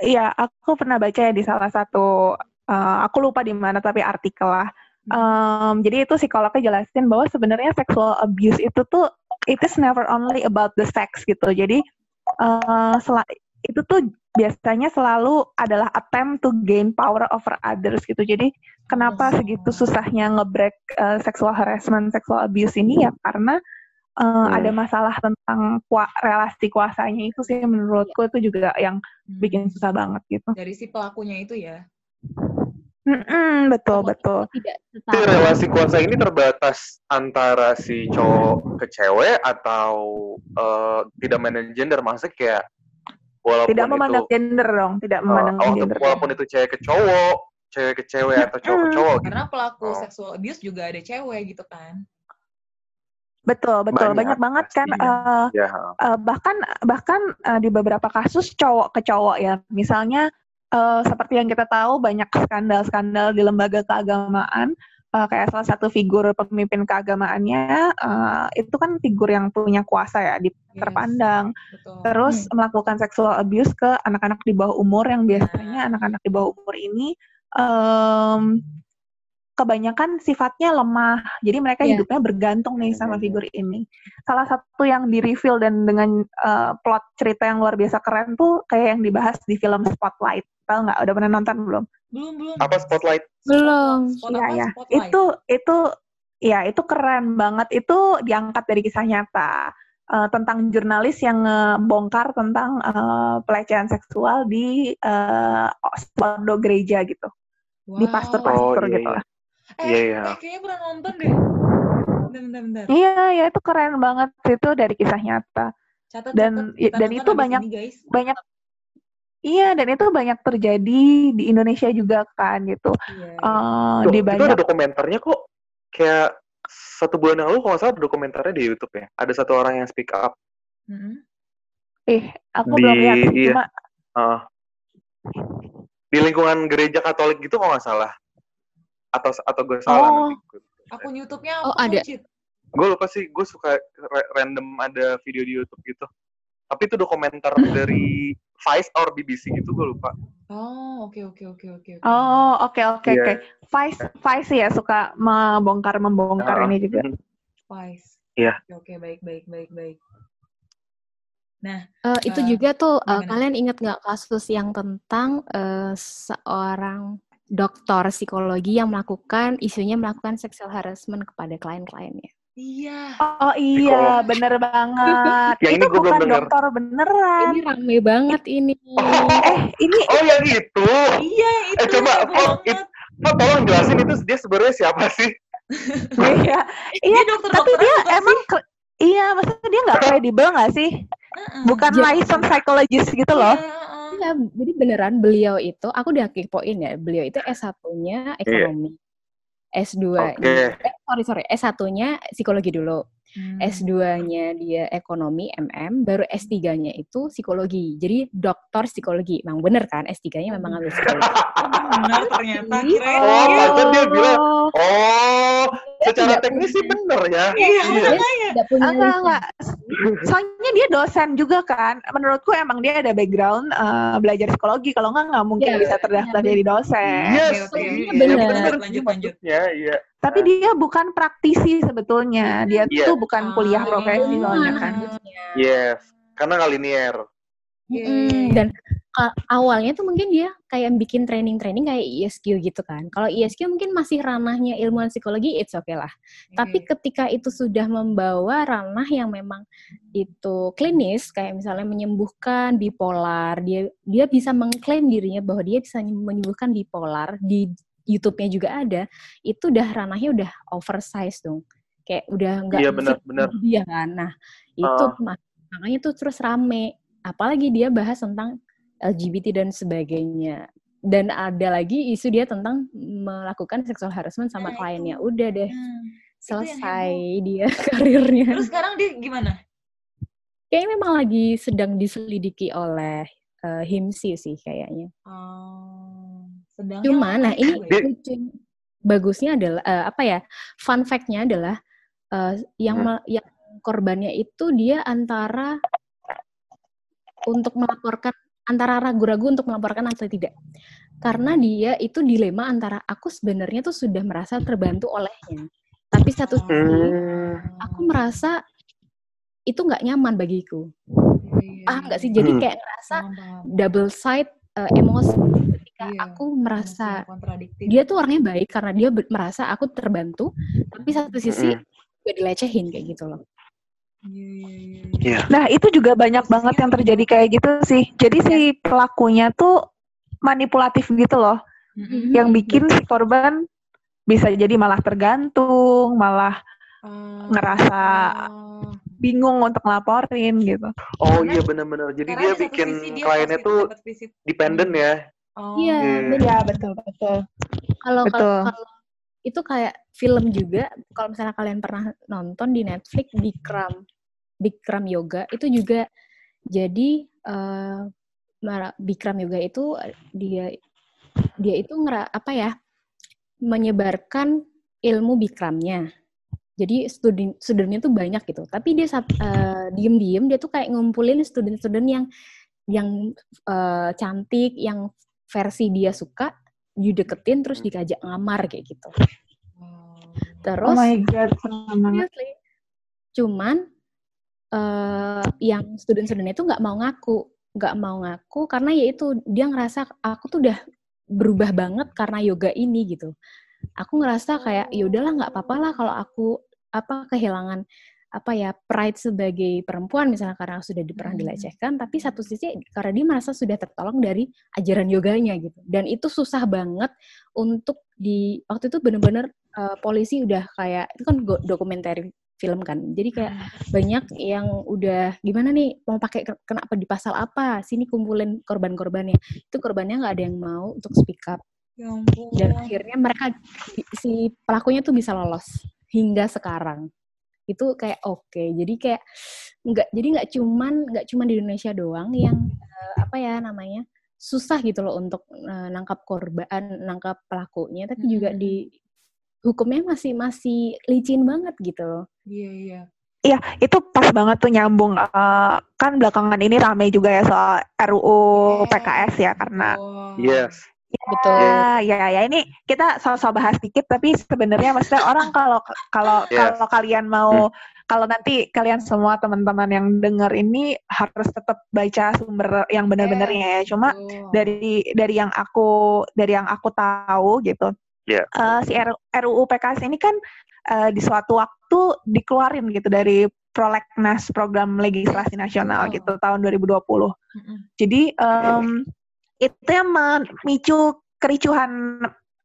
Iya, aku pernah baca ya di salah satu eh, aku lupa di mana tapi artikel lah. Em, jadi itu psikolognya jelasin bahwa sebenarnya sexual abuse itu tuh it is never only about the sex gitu. Jadi eh, sela- itu tuh biasanya selalu adalah attempt to gain power over others gitu. Jadi kenapa Oh. segitu susahnya ngebreak eh, sexual harassment, sexual abuse ini ya karena eh, Hmm. ada masalah tentang kua- relasi kuasanya itu sih menurutku itu juga yang Hmm. bikin susah banget gitu. dari si pelakunya itu ya Mm-mm, betul betul. Tidak relasi kuasa ini terbatas antara si cowok ke cewek atau eh, tidak memandang gender maksudnya kayak walaupun Tidak itu memandang gender dong, tidak eh, memandang oh, gender. walaupun itu cewek ke cowok cewek ke cewek atau cowok ke cowok gitu karena pelaku Oh. sexual abuse juga ada cewek gitu kan Betul betul Banyak, banyak, banget kan. eh, ya eh, bahkan bahkan eh, di beberapa kasus cowok ke cowok ya misalnya eh, seperti yang kita tahu banyak skandal-skandal di lembaga keagamaan. Eh, kayak salah satu figur pemimpin keagamaannya eh, itu kan figur yang punya kuasa ya di Yes, terpandang. betul. Terus melakukan sexual abuse ke anak-anak di bawah umur yang biasanya anak-anak di bawah umur ini em, kebanyakan sifatnya lemah. Jadi mereka Iya. hidupnya bergantung nih sama figur ini. Salah satu yang di reveal dan dengan eh, plot cerita yang luar biasa keren tuh kayak yang dibahas di film Spotlight. Tahu nggak? Udah pernah nonton belum? belum belum apa spotlight Belum. Spot Iya apa? ya. Spotlight. Itu itu ya itu keren banget. Itu diangkat dari kisah nyata eh, tentang jurnalis yang ngebongkar tentang eh, pelecehan seksual di eh, suatu gereja gitu, di Wow. pastor-pastor Oh, iya, gitu iya. Lah. Eh, Iya, iya. eh, kayaknya pernah nonton deh. Bentar, bentar, bentar. Iya, ya itu keren banget itu dari kisah nyata. Catat, Dan- catat. Kita dan itu banyak- ini, guys. Banyak Iya, dan itu banyak terjadi di Indonesia juga kan gitu. Iya, iya. Eh, Tuh, di itu banyak ada dokumenternya kok kayak satu bulan yang lalu kalau nggak salah ada dokumenternya di YouTube ya ada satu orang yang speak up Mm-mm. eh aku di- belum lihat iya. cuma uh, di lingkungan gereja Katolik gitu kalau nggak salah atau atau gue salah Oh. nanti Akun YouTube-nya Oh, ada. Gue lupa sih gue suka ra- random ada video di YouTube gitu tapi itu dokumenter dari Vice or BBC gitu gue lupa Oh, oke, oke, oke, oke. oke. Oh, oke oke Iya. oke. Vice Vice ya suka membongkar membongkar Ah, ini juga. mhm. Wise. Iya. Oke, oke, baik, baik, baik, baik. Eh, itu Eh, juga tuh gimana? kalian ingat nggak kasus yang tentang eh, seorang dokter psikologi yang melakukan isunya melakukan sexual harassment kepada klien-kliennya. Iya. Oh iya, bener banget. Yang ini itu belum bukan dengar. dokter beneran. Ini rame banget ini. Eh, ini oh yang itu Iya, itu. eh coba banget. it- Fon, tolong jelasin itu dia sebenarnya siapa sih iya. Iya, dokter-dokteran tapi dia emang ke- iya, maksudnya dia nggak kredibel nggak sih? Heeh. Bukan Jadi- licensed psychologist gitu loh. Iya, heeh. Enggak, jadi beneran beliau itu, aku udah kepoin ya, beliau itu S1-nya ekonomi. S2-nya, Oke. eh, sorry, sorry, S1-nya psikologi dulu. Hmm. S2-nya dia ekonomi MM, baru S3-nya itu psikologi. Jadi doktor psikologi. Emang bener kan S3-nya memang ngambil psikologi. benar ternyata kirain Oh, dia. pantes dia bilang, Oh, oh, secara teknis sih bener ya. Iya, tidak punya enggak, enggak. Soalnya dia dosen juga kan. Menurutku emang dia ada background eh, belajar psikologi. Kalau enggak, nggak mungkin Iya, bisa terdaftar iya, jadi dosen. Yes, Oke, oke. iya, Iya, bener. bener Lanjut, lanjut. maksudnya, iya. Tapi dia bukan praktisi sebetulnya. Dia Iya. tuh bukan kuliah Ah. profesi soalnya kan. harusnya. Yes, karena nggak linear. Iya, iya, iya. Dan awalnya tuh mungkin dia kayak bikin training-training kayak ISQ gitu kan. Kalau ISQ mungkin masih ranahnya ilmuwan psikologi, it's okay lah. Tapi ketika itu sudah membawa ranah yang memang itu klinis, kayak misalnya menyembuhkan bipolar, dia dia bisa mengklaim dirinya bahwa dia bisa menyembuhkan bipolar di YouTube-nya juga ada, itu udah ranahnya udah oversize dong. Kayak udah nggak Iya, benar-benar. untuk dia kan. Nah, itu mak- makanya tuh terus rame. Apalagi dia bahas tentang LGBT dan sebagainya. Dan ada lagi isu dia tentang melakukan sexual harassment sama Nah, kliennya. itu. Udah deh, Hmm. selesai dia karirnya. Terus sekarang dia gimana? Kayaknya memang lagi sedang diselidiki oleh eh, HIMSI sih kayaknya. Oh, sedang Cuma, nah ini lucu- bagusnya adalah eh, apa ya? Fun fact-nya adalah eh, yang Hmm. yang korbannya itu dia antara untuk melaporkan antara ragu-ragu untuk melaporkan atau tidak. Karena dia itu dilema antara aku sebenarnya tuh sudah merasa terbantu olehnya. Tapi satu sisi Hmm. aku merasa itu nggak nyaman bagiku. Iya, Paham nggak sih? Jadi Hmm. kayak ngerasa double side uh, emosi Iya, aku merasa kontradiktif. dia tuh orangnya baik karena dia merasa aku terbantu, tapi satu sisi Mm-mm. juga dilecehin kayak gitu loh. Iya, iya, iya. Nah, itu juga banyak banget yang terjadi kayak gitu sih. Jadi si pelakunya tuh manipulatif gitu loh. Mm-mm. Yang bikin si korban bisa jadi malah tergantung, malah Ah, ngerasa- bingung untuk ngelaporin gitu. Oh Karena- iya benar-benar. Jadi Karena dia bikin dia kliennya tuh dapat visit. dependen ya. Oh. Iya, bener. Ya, betul betul. Kalau kalau itu kayak film juga. Kalau misalnya kalian pernah nonton di Netflix Bikram, Bikram Yoga itu juga jadi eh, Mara- Bikram Yoga itu eh, dia dia itu ngera, apa ya menyebarkan ilmu Bikramnya. Jadi studi studentnya tuh banyak gitu. Tapi dia saat eh, diem-diem dia tuh kayak ngumpulin student-student yang yang eh, cantik, yang versi dia suka, dideketin terus dikajak ngamar kayak gitu. Oh. oh Terus my god. Seriously. Cuman eh yang student-studentnya itu nggak mau ngaku, nggak mau ngaku karena ya itu dia ngerasa aku tuh udah berubah banget karena yoga ini gitu. Aku ngerasa kayak ya udahlah nggak apa-apa lah kalau aku apa kehilangan apa ya pride sebagai perempuan misalnya karena sudah pernah Hmm. dilecehkan tapi satu sisi karena dia merasa sudah tertolong dari ajaran yoganya gitu. Dan itu susah banget untuk di waktu itu bener-bener eh, polisi udah kayak itu kan dokumenter film kan. Jadi kayak banyak yang udah gimana nih mau pakai ke- kenapa di pasal apa? Sini kumpulin korban-korbannya. Itu korbannya nggak ada yang mau untuk speak up. Ya ampun. dan akhirnya mereka si pelakunya tuh bisa lolos hingga sekarang itu kayak oke jadi kayak nggak jadi nggak cuman nggak cuman di Indonesia doang yang eh, apa ya namanya susah gitu loh untuk eh, nangkap korban nangkap pelakunya tapi juga Mm-mm. di hukumnya masih masih licin banget gitu loh Iya, iya. Iya, itu pas banget tuh nyambung. Eh, kan belakangan ini ramai juga ya soal RUU PKS ya karena Oh. Yes. betul Ya, ya, ya. Ini kita soal-soal bahas dikit, tapi sebenarnya maksudnya orang kalau kalau Yes. kalau kalian mau kalau nanti kalian semua teman-teman yang dengar ini harus tetap baca sumber yang benar-benarnya ya. Cuma Betul. dari dari yang aku dari yang aku tahu gitu, Iya. eh, si R- RUU PKS ini kan eh, di suatu waktu dikeluarin gitu dari prolegnas program legislasi nasional Betul. gitu tahun 2020. Mm-mm. Jadi em, itu yang memicu kericuhan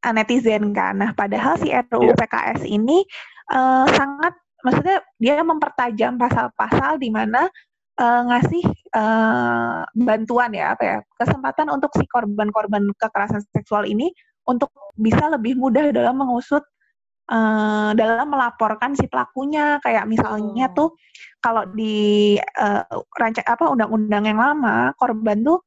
netizen kan. Nah, padahal si RUU Iya. PKS ini eh, sangat, maksudnya dia mempertajam pasal-pasal di mana uh, ngasih uh, bantuan ya apa ya kesempatan untuk si korban-korban kekerasan seksual ini untuk bisa lebih mudah dalam mengusut uh, dalam melaporkan si pelakunya kayak misalnya Oh. tuh kalau di uh, rancang apa undang-undang yang lama korban tuh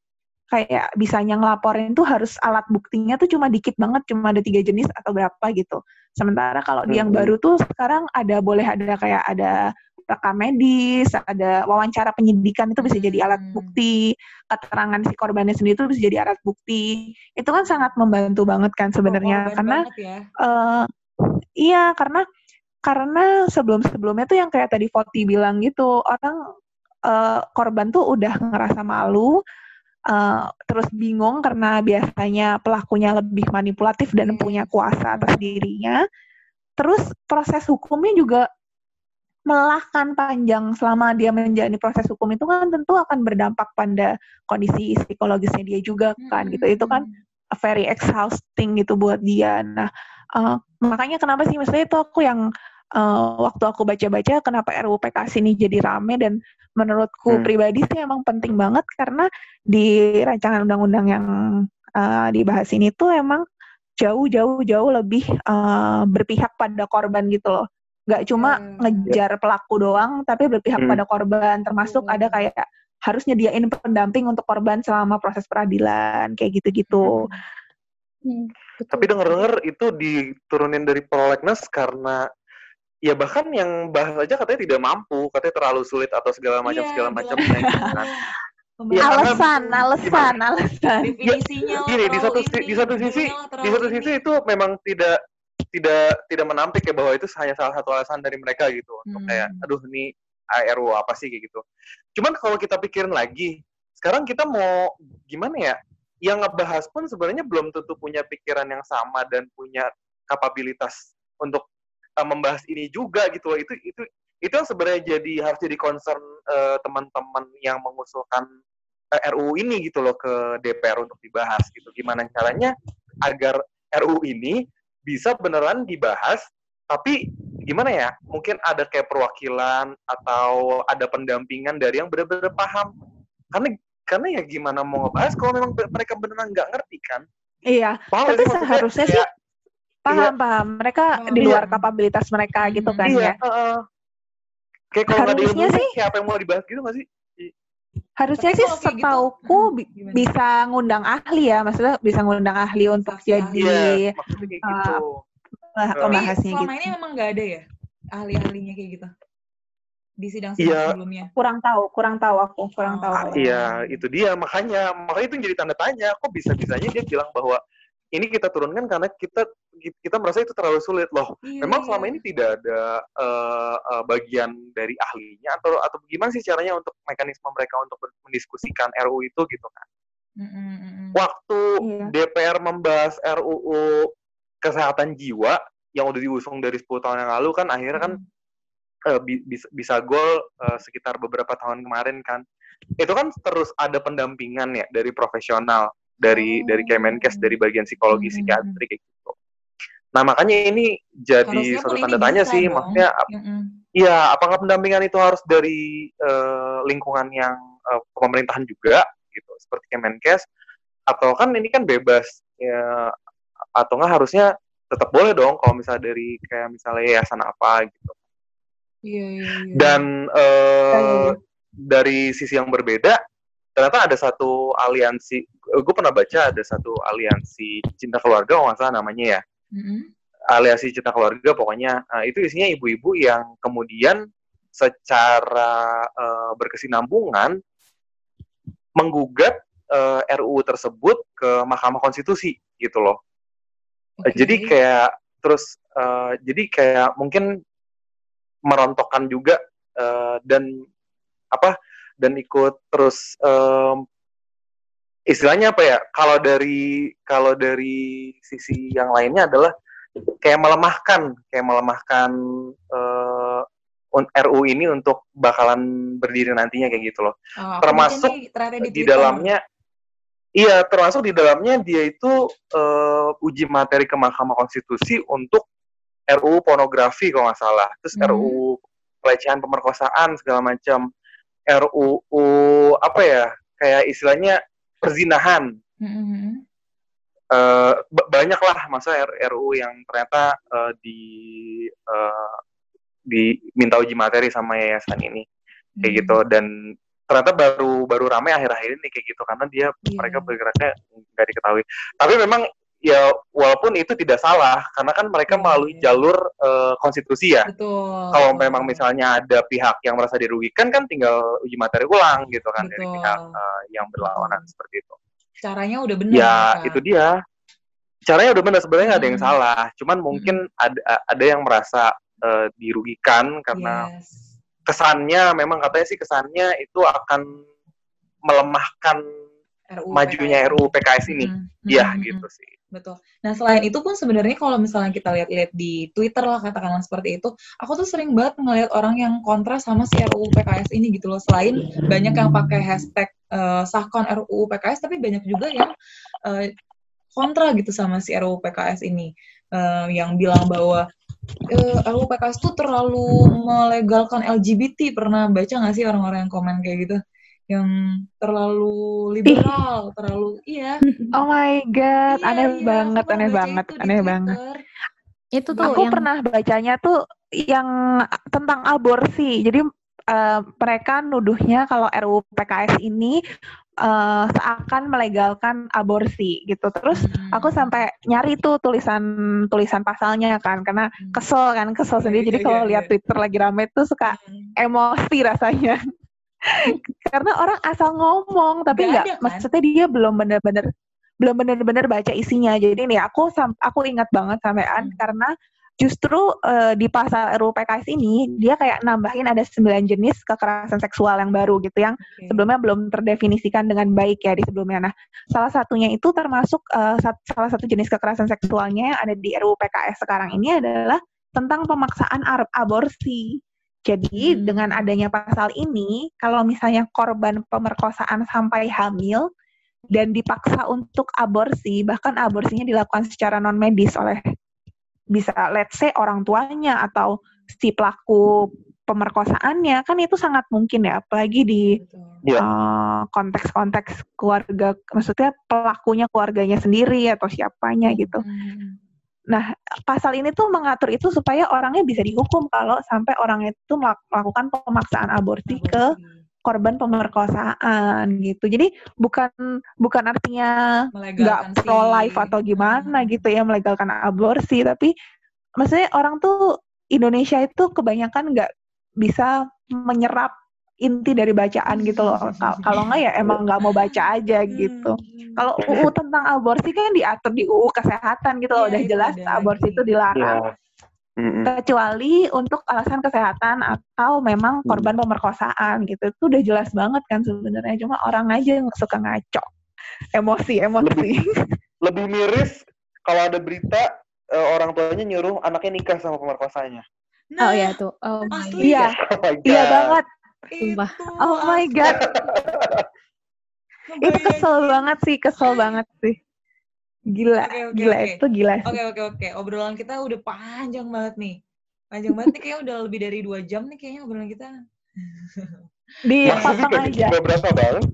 kayak bisanya ngelaporin tuh harus alat buktinya tuh cuma dikit banget cuma ada tiga jenis atau berapa gitu. Sementara kalau di yang baru tuh sekarang ada boleh ada kayak ada rekam medis ada wawancara penyidikan itu bisa jadi alat bukti. Keterangan si korbannya sendiri itu bisa jadi alat bukti. Itu kan sangat membantu banget kan sebenarnya Korban karena ya. eh iya karena karena sebelum sebelumnya tuh yang kayak tadi Foti bilang gitu orang eh, korban tuh udah ngerasa malu eh, terus bingung karena biasanya pelakunya lebih manipulatif dan Yes. punya kuasa atas dirinya. Terus proses hukumnya juga melelahkan panjang. Selama dia menjalani proses hukum itu kan tentu akan berdampak pada kondisi psikologisnya dia juga kan gitu. Itu kan very exhausting gitu buat dia. Nah, eh, makanya kenapa sih? Maksudnya itu aku yang eh, waktu aku baca-baca kenapa RUU PKS ini jadi rame dan menurutku Hmm. pribadi sih emang penting banget karena di rancangan undang-undang yang eh, dibahas ini tuh emang jauh-jauh jauh lebih eh, berpihak pada korban gitu loh. Gak cuma Hmm. ngejar pelaku doang, tapi berpihak Hmm. pada korban. Termasuk Betul. ada kayak harus nyediain pendamping untuk korban selama proses peradilan kayak gitu-gitu. Hmm, betul. Tapi denger-denger itu diturunin dari prolegnas karena ya bahkan yang bahas aja katanya tidak mampu, katanya terlalu sulit atau segala macam Iya, segala macamnya gitu kan. Karena alasan, itu. alasan, alasan. definisinya lah Gini di satu ini, di satu sisi di satu ini. sisi itu memang tidak tidak tidak menampik ya bahwa itu hanya salah satu alasan dari mereka gitu untuk Hmm. kayak aduh ini ARU apa sih kayak gitu. Cuman kalau kita pikirin lagi, sekarang kita mau gimana ya? Yang ngebahas pun sebenarnya belum tentu punya pikiran yang sama dan punya kapabilitas untuk uh, membahas ini juga gitu loh. Itu itu itu yang sebenarnya jadi harus jadi concern uh, teman-teman yang mengusulkan uh, RUU ini gitu loh ke DPR untuk dibahas gitu. Gimana caranya agar RUU ini bisa beneran dibahas tapi gimana ya mungkin ada kayak perwakilan atau ada pendampingan dari yang benar-benar paham karena karena ya gimana mau ngebahas kalau memang mereka beneran nggak ngerti kan Iya, paham tapi seharusnya sih Kayak, paham paham. Mereka Paham. di luar Iya. kapabilitas mereka gitu kan iya ya. heeh. kayak kalau nggak ada Harusnya ilmunya sih- kayak apa yang mau dibahas gitu nggak sih Harusnya Tapi sih gitu, setauku gimana? bisa ngundang ahli ya, maksudnya bisa ngundang ahli untuk Saksi ahli. jadi iya maksudnya kayak uh, gitu lah, Tapi pembahasnya selama gitu. ini memang nggak ada ya ahli-ahlinya kayak gitu di sidang-sidang Iya. sebelumnya. Kurang tahu, kurang tahu aku, kurang Oh. tahu. Ah, aku. iya itu dia makanya makanya itu jadi tanda tanya kok bisa bisanya dia bilang bahwa ini kita turunkan karena kita kita merasa itu terlalu sulit loh Iya, memang iya. selama ini tidak ada eh, eh, bagian dari ahlinya atau atau gimana sih caranya untuk mekanisme mereka untuk mendiskusikan RUU itu gitu kan Mm, mm, mm, mm. waktu Iya. DPR membahas RUU kesehatan jiwa yang udah diusung dari 10 tahun yang lalu kan akhirnya kan eh, bi- bisa, bisa gol eh, sekitar beberapa tahun kemarin kan itu kan terus ada pendampingan ya dari profesional dari Oh. dari Kemenkes dari bagian psikologi Hmm. psikiatri kayak gitu nah makanya ini jadi Harusnya satu tanda tanya sih dong. maksudnya. Iya, apakah pendampingan itu harus dari eh, lingkungan yang eh, pemerintahan juga, gitu, seperti Kemenkes, atau kan ini kan bebas, ya, atau nggak harusnya tetap boleh dong kalau misalnya dari kayak misalnya yayasan apa gitu. Iya, iya, iya. Dan iya. dari sisi yang berbeda, ternyata ada satu aliansi, gue pernah baca ada satu aliansi cinta keluarga, nggak salah namanya ya, Mm-mm. aliansi cinta keluarga pokoknya uh, itu isinya ibu-ibu yang kemudian secara uh, berkesinambungan menggugat uh, RUU tersebut ke Mahkamah Konstitusi gitu loh. Oke. Jadi kayak terus uh, jadi kayak mungkin merontokkan juga uh, dan apa dan ikut terus um, istilahnya apa ya kalau dari kalau dari sisi yang lainnya adalah kayak melemahkan kayak melemahkan uh, un- RU ini untuk bakalan berdiri nantinya kayak gitu loh. Oh, termasuk di, dalamnya iya termasuk di dalamnya dia itu uh, uji materi ke Mahkamah Konstitusi untuk RUU pornografi kalau nggak salah. Terus Hmm. RUU pelecehan pemerkosaan segala macam RUU apa ya kayak istilahnya perzinahan Mm-mm. eh ba- banyak lah masa RUU yang ternyata eh, di eh, diminta uji materi sama yayasan ini kayak Hmm. gitu dan ternyata baru baru ramai akhir-akhir ini kayak gitu karena dia Iya. mereka bergeraknya nggak diketahui tapi memang ya walaupun itu tidak salah karena kan mereka Iya, melalui jalur eh, konstitusi ya Betul. kalau memang misalnya ada pihak yang merasa dirugikan kan tinggal uji materi ulang gitu kan dari Betul. pihak eh, yang berlawanan Betul. seperti itu caranya udah benar. ya Kak. itu dia caranya udah benar sebenarnya nggak ada yang Hmm. salah cuman mungkin ada ada yang merasa eh, dirugikan karena Yes. kesannya memang katanya sih kesannya itu akan melemahkan RUU majunya PKS. RUU PKS ini Mm, Iya mm, mm, gitu sih Betul. Nah selain itu pun sebenarnya kalau misalnya kita lihat-lihat di Twitter lah katakanlah seperti itu, aku tuh sering banget ngelihat orang yang kontra sama si RUU PKS ini gitu loh. Selain banyak yang pakai hashtag eh, sahkan RUU PKS, tapi banyak juga yang eh, kontra gitu sama si RUU PKS ini, Eh, yang bilang bahwa eh, RUU PKS tuh terlalu melegalkan LGBT. Pernah baca nggak sih orang-orang yang komen kayak gitu? Yang terlalu liberal, terlalu iya. Oh my god, Iya, aneh iya, banget, aneh banget, aneh banget. Itu tuh Aku yang pernah bacanya tuh yang tentang aborsi. Jadi eh, mereka nuduhnya kalau RUU PKS ini eh, seakan melegalkan aborsi gitu. Terus Hmm. aku sampai nyari tuh tulisan tulisan pasalnya kan karena Hmm. kesel kan kesel Iya, sendiri. Jadi iya, kalau iya, lihat iya. Twitter lagi rame tuh suka Hmm. emosi rasanya. Karena orang asal ngomong tapi Nggak kan? maksudnya dia belum benar-benar belum benar-benar baca isinya. Jadi nih aku aku ingat banget sampean Hmm. karena justru eh, di pasal RUU PKS ini dia kayak nambahin ada 9 jenis kekerasan seksual yang baru gitu yang Oke. sebelumnya belum terdefinisikan dengan baik ya di sebelumnya. Nah, salah satunya itu termasuk eh, sat- salah satu jenis kekerasan seksualnya yang ada di RUU PKS sekarang ini adalah tentang pemaksaan aborsi. Jadi Hmm. dengan adanya pasal ini, kalau misalnya korban pemerkosaan sampai hamil dan dipaksa untuk aborsi, bahkan aborsinya dilakukan secara non medis oleh bisa let's say orang tuanya atau si pelaku pemerkosaannya, kan itu sangat mungkin ya, apalagi di. Iya. eh, konteks-konteks keluarga, maksudnya pelakunya keluarganya sendiri atau siapanya gitu. Hmm. Nah, pasal ini tuh mengatur itu supaya orangnya bisa dihukum kalau sampai orang itu melak- melakukan pemaksaan aborsi ke korban pemerkosaan gitu. Jadi bukan bukan artinya nggak pro life atau gimana Hmm. gitu ya melegalkan aborsi, tapi maksudnya orang tuh Indonesia itu kebanyakan nggak bisa menyerap inti dari bacaan gitu loh. Kal- Kalau nggak ya emang nggak mau baca aja gitu. Hmm. Kalau UU tentang aborsi kan diatur di UU kesehatan gitu loh, Iya, udah jelas aborsi itu dilarang. Iya. Mm-mm. Kecuali untuk alasan kesehatan atau memang Hmm. korban pemerkosaan gitu. Itu udah jelas banget kan sebenarnya. Cuma orang aja yang suka ngaco. Emosi, emosi. lebih miris kalau ada berita eh, orang tuanya nyuruh anaknya nikah sama pemerkosanya Oh Nah, ya tuh. Oh my asli. Iya, oh iya banget. Sumpah. itu Oh my god, itu kesel banget sih, kesel banget sih. Gila, Oke, oke, gila oke. itu gila. Oke oke oke, obrolan kita udah panjang banget nih. Panjang banget nih kayaknya udah lebih dari dua jam nih kayaknya obrolan kita. Dipotong kayak aja. nggak berasa banget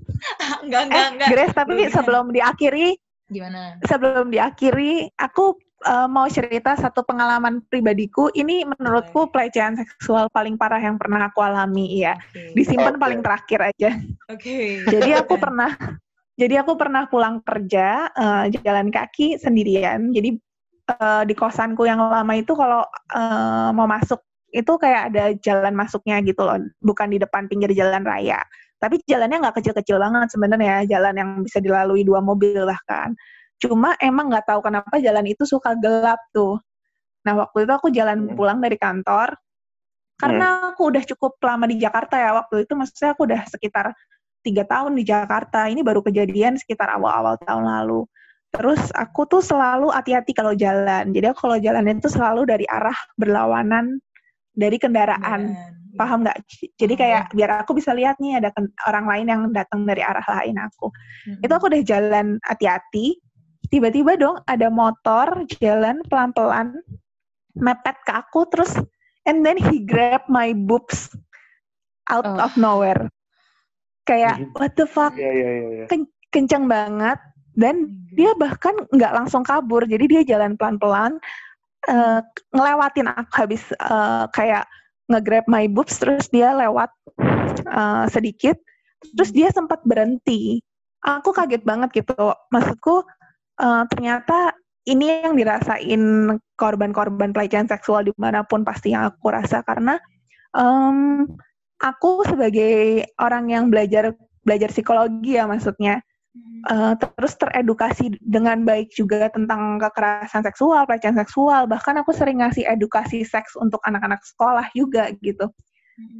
enggak Eh, enggak enggak. Grace, tapi sebelum diakhiri, Gimana? sebelum diakhiri, aku eh, mau cerita satu pengalaman pribadiku. Ini menurutku pelecehan seksual paling parah yang pernah aku alami ya. Oke. Disimpan Oke. paling terakhir aja. Oke. Jadi aku pernah, jadi aku pernah pulang kerja eh, jalan kaki sendirian. Jadi eh, di kosanku yang lama itu kalau eh, mau masuk itu kayak ada jalan masuknya gitu loh, bukan di depan pinggir jalan raya. Tapi jalannya nggak kecil-kecil banget sebenarnya, jalan yang bisa dilalui dua mobil bahkan. Cuma emang nggak tahu kenapa jalan itu suka gelap tuh. Nah waktu itu aku jalan Hmm. pulang dari kantor, karena aku udah cukup lama di Jakarta ya waktu itu, maksudnya aku udah sekitar tiga tahun di Jakarta. Ini baru kejadian sekitar awal-awal tahun lalu. Terus aku tuh selalu hati-hati kalau jalan. Jadi aku kalau jalan itu selalu dari arah berlawanan dari kendaraan. Kendaraan. Paham nggak? Jadi kayak biar aku bisa lihat nih ada orang lain yang datang dari arah lain aku. Mm-mm. Itu aku udah jalan hati-hati. Tiba-tiba dong ada motor jalan pelan-pelan mepet ke aku terus and then he grab my boobs out Oh. of nowhere. kayak what the fuck Iya iya iya. iya. ken- kenceng banget dan dia bahkan nggak langsung kabur jadi dia jalan pelan-pelan eh, ngelewatin aku habis eh, kayak nge-grab my boobs terus dia lewat eh, sedikit terus dia sempat berhenti aku kaget banget gitu maksudku eh, ternyata ini yang dirasain korban-korban pelecehan seksual di mana pun pasti yang aku rasa. Karena em, aku sebagai orang yang belajar belajar psikologi ya maksudnya. Eh, terus teredukasi dengan baik juga tentang kekerasan seksual, pelecehan seksual, bahkan aku sering ngasih edukasi seks untuk anak-anak sekolah juga gitu.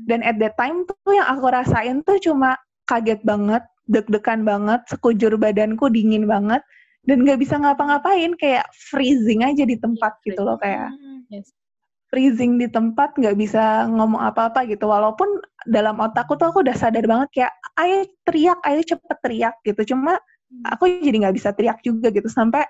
Dan at that time tuh yang aku rasain tuh cuma kaget banget, deg-degan banget, sekujur badanku dingin banget, dan nggak bisa ngapa-ngapain, kayak freezing aja di tempat gitu loh, kayak Yes. freezing di tempat nggak bisa ngomong apa-apa gitu. Walaupun dalam otakku tuh aku udah sadar banget kayak ayo teriak ayo cepet teriak gitu. Cuma aku jadi nggak bisa teriak juga gitu. Sampai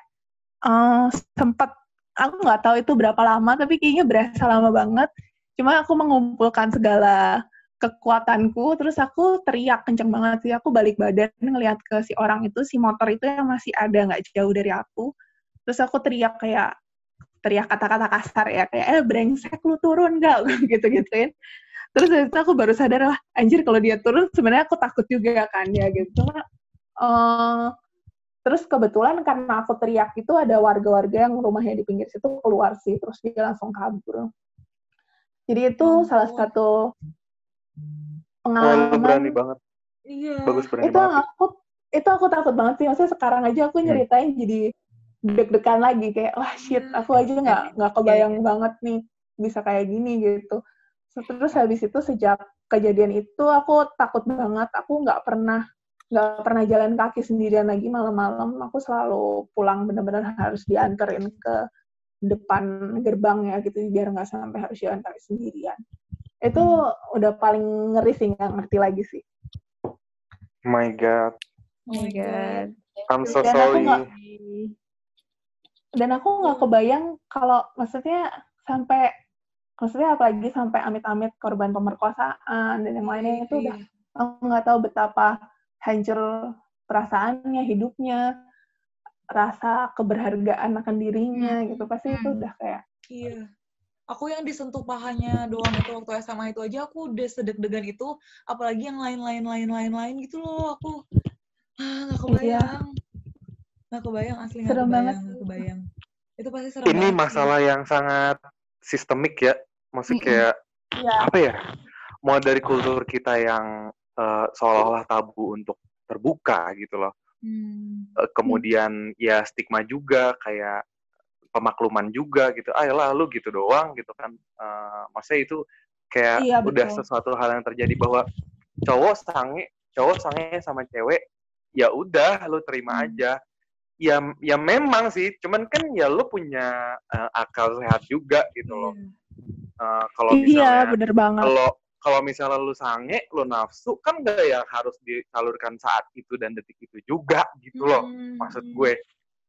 eh sempat aku nggak tahu itu berapa lama tapi kayaknya berasa lama banget. Cuma aku mengumpulkan segala kekuatanku terus aku teriak kenceng banget sih. Aku balik badan ngelihat ke si orang itu si motor itu yang masih ada nggak jauh dari aku. Terus aku teriak kayak teriak kata-kata kasar ya kayak eh brengsek lu turun gak gitu gituin terus dari situ aku baru sadar lah anjir kalau dia turun sebenarnya aku takut juga kan ya gitu. Cuma, eh, terus kebetulan karena aku teriak itu ada warga-warga yang rumahnya di pinggir situ keluar sih terus dia langsung kabur. Jadi itu Oh. salah satu Oh, lu berani pengalaman banget. Iya. Bagus berani itu banget. aku itu aku takut banget sih maksudnya sekarang aja aku Hmm. nyeritain jadi deg-degan lagi kayak wah shit aku aja nggak nggak kebayang banget nih bisa kayak gini gitu terus habis itu sejak kejadian itu aku takut banget aku nggak pernah nggak pernah jalan kaki sendirian lagi malam-malam aku selalu pulang benar-benar harus dianterin ke depan gerbang ya gitu biar nggak sampai harus jalan kaki sendirian itu udah paling ngeri sih nggak ngerti lagi sih My God. Oh my god. I'm so Dan aku sorry. nggak- dan aku nggak kebayang kalau maksudnya sampai maksudnya apalagi sampai amit-amit korban pemerkosaan dan yang lainnya itu udah aku nggak tahu betapa hancur perasaannya hidupnya rasa keberhargaan akan dirinya gitu pasti itu Hmm. udah kayak Iya. Aku yang disentuh pahanya doang itu waktu SMA itu aja aku udah sedeg-degan itu, apalagi yang lain-lain lain-lain lain gitu loh. Aku ah nggak kebayang. Nggak kebayang asli nggak Serem kebayang, banget. nggak kebayang. Itu pasti serem Ini banget masalah yang sangat sistemik ya. Maksudnya Mm-mm. kayak ya apa ya? Mau dari kultur kita yang eh, seolah-olah tabu untuk terbuka gitu loh. Hmm. Eh, kemudian ya stigma juga kayak pemakluman juga gitu. Ayolah lu gitu doang gitu kan. Eh, maksudnya itu kayak Iya, udah betul. sesuatu hal yang terjadi bahwa cowok sange, cowok sange sama cewek ya udah lu terima Hmm. aja. Ya ya memang sih, cuman kan ya lu punya eh, akal sehat juga gitu loh. Iya. Eh, kalau iya misalnya bener banget kalau kalau misalnya lu sange, lu nafsu kan gak yang harus disalurkan saat itu dan detik itu juga gitu loh Hmm. maksud gue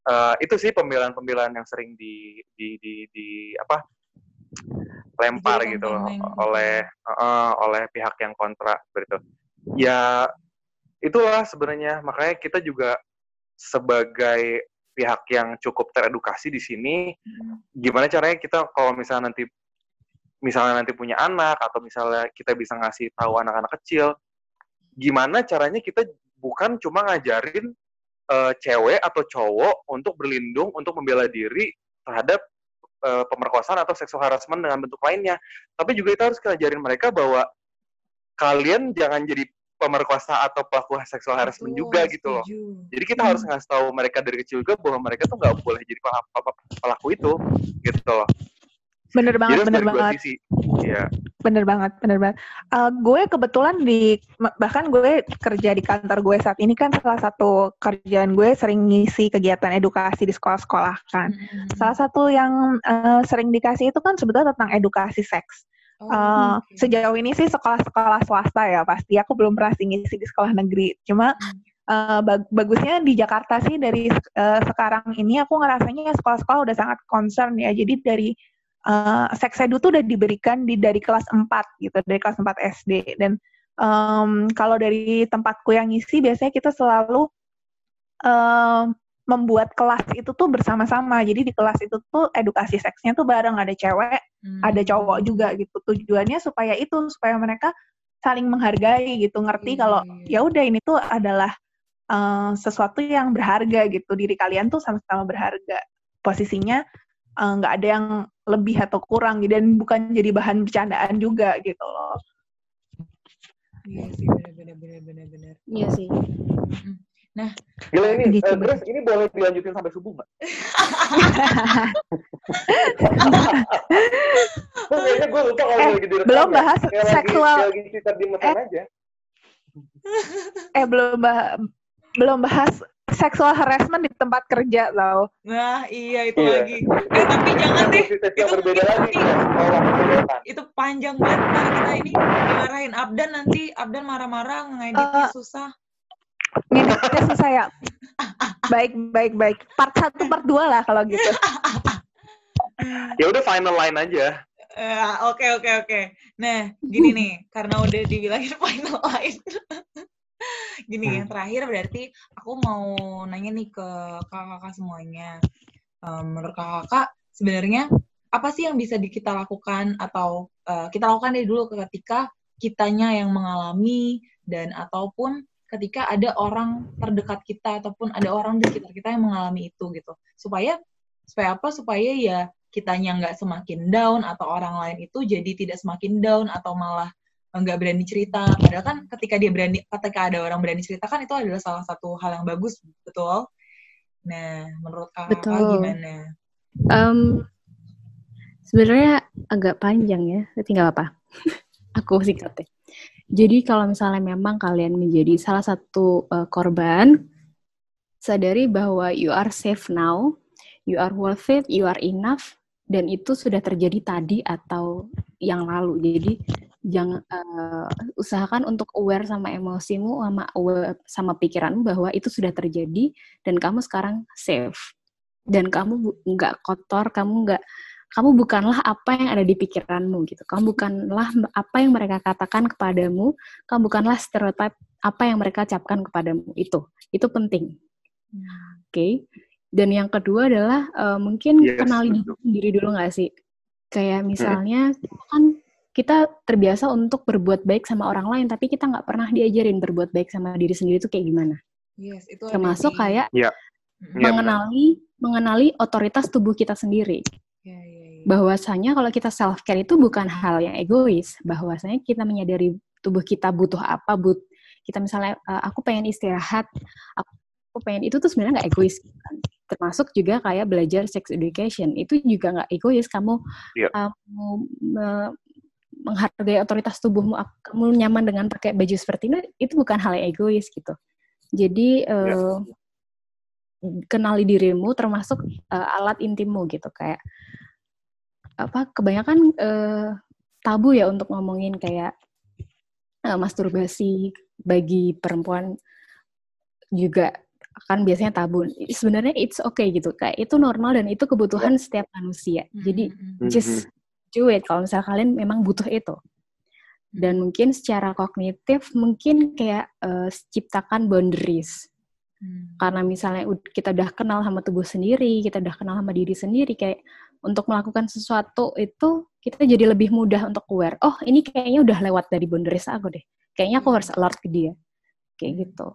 Eh, itu sih pembelaan-pembelaan yang sering di di di, di apa lempar Dijadikan gitu oleh eh, oleh pihak yang kontra seperti itu ya itulah sebenarnya. Makanya kita juga sebagai pihak yang cukup teredukasi di sini Hmm. gimana caranya kita kalau misalnya nanti misalnya nanti punya anak atau misalnya kita bisa ngasih tahu anak-anak kecil gimana caranya kita bukan cuma ngajarin eh, cewek atau cowok untuk berlindung untuk membela diri terhadap eh, pemerkosaan atau seksual harassment dengan bentuk lainnya tapi juga kita harus ngajarin mereka bahwa kalian jangan jadi pemerkosa atau pelaku seksual harassment juga gitu loh setuju. jadi kita Hmm. harus ngasih tahu mereka dari kecil juga bahwa mereka tuh nggak boleh jadi pelaku, pelaku itu gitu loh bener banget bener banget sisi Iya. Bener banget, bener banget. Eh, gue kebetulan di, bahkan gue kerja di kantor gue saat ini kan salah satu kerjaan gue sering ngisi kegiatan edukasi di sekolah-sekolah kan. Hmm. Salah satu yang eh, sering dikasih itu kan sebetulnya tentang edukasi seks. Oh, Eh, oke. Sejauh ini sih sekolah-sekolah swasta ya pasti. Aku belum pernah sih ngisi di sekolah negeri. Cuma eh, bag- bagusnya di Jakarta sih dari eh, sekarang ini aku ngerasanya sekolah-sekolah udah sangat concern ya. Jadi dari eh, seks edu tuh udah diberikan di dari kelas 4 gitu, dari kelas 4 SD dan um, kalau dari tempatku yang ngisi biasanya kita selalu um, membuat kelas itu tuh bersama-sama. Jadi di kelas itu tuh edukasi seksnya tuh bareng ada cewek, Hmm. ada cowok juga gitu. Tujuannya supaya itu supaya mereka saling menghargai gitu, ngerti Iya, kalau iya. ya udah ini tuh adalah uh, sesuatu yang berharga gitu. Diri kalian tuh sama-sama berharga. Posisinya uh, nggak ada yang lebih atau kurang gitu, dan bukan jadi bahan bercandaan juga gitu loh. Iya sih, benar-benar benar-benar benar. Iya sih. Gila ini, Gitu, eh, Grace, ini boleh dilanjutin sampai subuh nggak? Kayaknya gue lupa kalau Eh, lagi direkam belum ya. bahas lagi- seksual- lagi cerita di mesin aja. eh belum bah- belum bahas seksual harassment di tempat kerja tau. Nah, iya itu Iya. lagi. Eh, tapi jangan deh. Itu berbeda itu lagi. kebebasan. itu panjang banget ntar kita ini dimarahin Abdan nanti Abdan marah-marah ngeditnya Eh, susah. Ngeditnya susah ya. Baik, baik, baik. Part 1, part 2 lah kalau gitu. Ya udah final line aja. Eh, Oke oke oke. Nah gini nih karena udah dibilangin final line. Gini yang terakhir berarti aku mau nanya nih ke kakak-kakak semuanya. Em, menurut kakak sebenarnya apa sih yang bisa kita lakukan atau eh, kita lakukan dari dulu ketika kitanya yang mengalami dan ataupun ketika ada orang terdekat kita ataupun ada orang di sekitar kita yang mengalami itu gitu. Supaya supaya apa? Supaya ya kitanya nggak semakin down atau orang lain itu jadi tidak semakin down atau malah nggak berani cerita padahal kan ketika dia berani ketika ada orang berani cerita kan itu adalah salah satu hal yang bagus betul nah menurut kakak Betul. gimana Em, sebenarnya agak panjang ya, tapi nggak apa. Aku singkat deh. Jadi kalau misalnya memang kalian menjadi salah satu eh, korban, sadari bahwa you are safe now, you are worth it, you are enough, dan itu sudah terjadi tadi atau yang lalu. Jadi jangan eh, usahakan untuk aware sama emosimu, sama aware sama pikiranmu bahwa itu sudah terjadi dan kamu sekarang safe dan kamu nggak kotor, kamu nggak kamu bukanlah apa yang ada di pikiranmu gitu. Kamu bukanlah apa yang mereka katakan kepadamu, kamu bukanlah stereotip apa yang mereka capkan kepadamu. Itu itu penting. Oke. Dan yang kedua adalah eh, mungkin Yes, kenali diri betul. dulu nggak sih? Kayak misalnya kan kita terbiasa untuk berbuat baik sama orang lain, tapi kita nggak pernah diajarin berbuat baik sama diri sendiri itu kayak gimana. yes itu ada Termasuk sih. kayak Iya. Mm-mm. Iya, mengenali mengenali otoritas tubuh kita sendiri. Ya, ya, ya. Bahwasanya kalau kita self care itu bukan hal yang egois, bahwasanya kita menyadari tubuh kita butuh apa, but kita misalnya eh, aku pengen istirahat, aku, pengen itu tuh sebenarnya nggak egois. kan. Termasuk juga kayak belajar sex education itu juga nggak egois. Kamu Iya. kamu me- menghargai otoritas tubuhmu, ap- kamu nyaman dengan pakai baju seperti ini, itu bukan hal yang egois gitu. Jadi eh, kenali dirimu termasuk eh, alat intimmu gitu kayak apa kebanyakan eh, tabu ya untuk ngomongin kayak eh, masturbasi bagi perempuan juga kan biasanya tabu. Sebenarnya it's okay gitu. Kayak itu normal dan itu kebutuhan setiap manusia. Jadi Mm-mm. just do it kalau misalnya kalian memang butuh itu. Dan mungkin secara kognitif mungkin kayak eh, ciptakan boundaries Mm. karena misalnya kita udah kenal sama tubuh sendiri, kita udah kenal sama diri sendiri, kayak untuk melakukan sesuatu itu kita jadi lebih mudah untuk aware. Oh, ini kayaknya udah lewat dari boundaries aku deh. Kayaknya aku harus alert ke dia. Kayak gitu.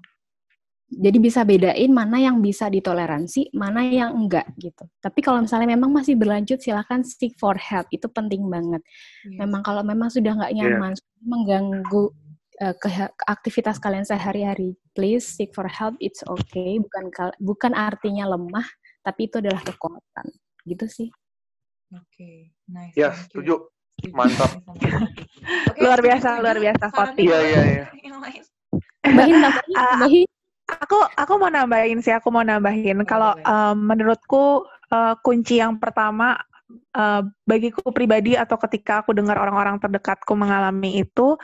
Jadi bisa bedain mana yang bisa ditoleransi, mana yang enggak gitu. Tapi kalau misalnya memang masih berlanjut, silahkan seek for help. Itu penting banget. Yes. Memang kalau memang sudah nggak nyaman, mengganggu eh, ke, ke aktivitas kalian sehari-hari, please seek for help. It's okay. Bukan kal- bukan artinya lemah, tapi itu adalah kekuatan. Gitu sih. Oke, nice. Ya, you. setuju. Mantap. Oke, Luar biasa, luar biasa. Iya, iya, iya. Yang lain. Ah, tambahin. Aku aku mau nambahin sih, aku mau nambahin. Kalau um, menurutku uh, kunci yang pertama uh, bagiku pribadi atau ketika aku dengar orang-orang terdekatku mengalami itu,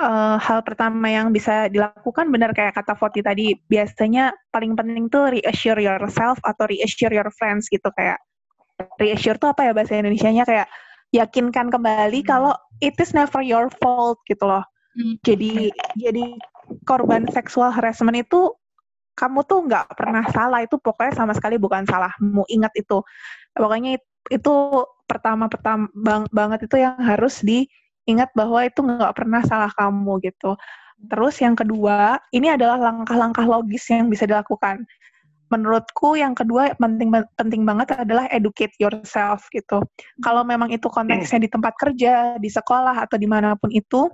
uh, hal pertama yang bisa dilakukan benar kayak kata Foti tadi, biasanya paling penting tuh reassure yourself atau reassure your friends gitu kayak reassure tuh apa ya bahasa Indonesianya kayak yakinkan kembali Hmm. kalau it is never your fault gitu loh. Hmm. Jadi jadi korban seksual harassment itu kamu tuh nggak pernah salah itu pokoknya sama sekali bukan salahmu ingat itu. Pokoknya it- itu pertama pertama bang, banget itu yang harus diingat bahwa itu nggak pernah salah kamu gitu. Terus yang kedua ini adalah langkah-langkah logis yang bisa dilakukan. Menurutku yang kedua penting penting banget adalah educate yourself gitu. Kalau memang itu konteksnya di tempat kerja di sekolah atau di mana pun itu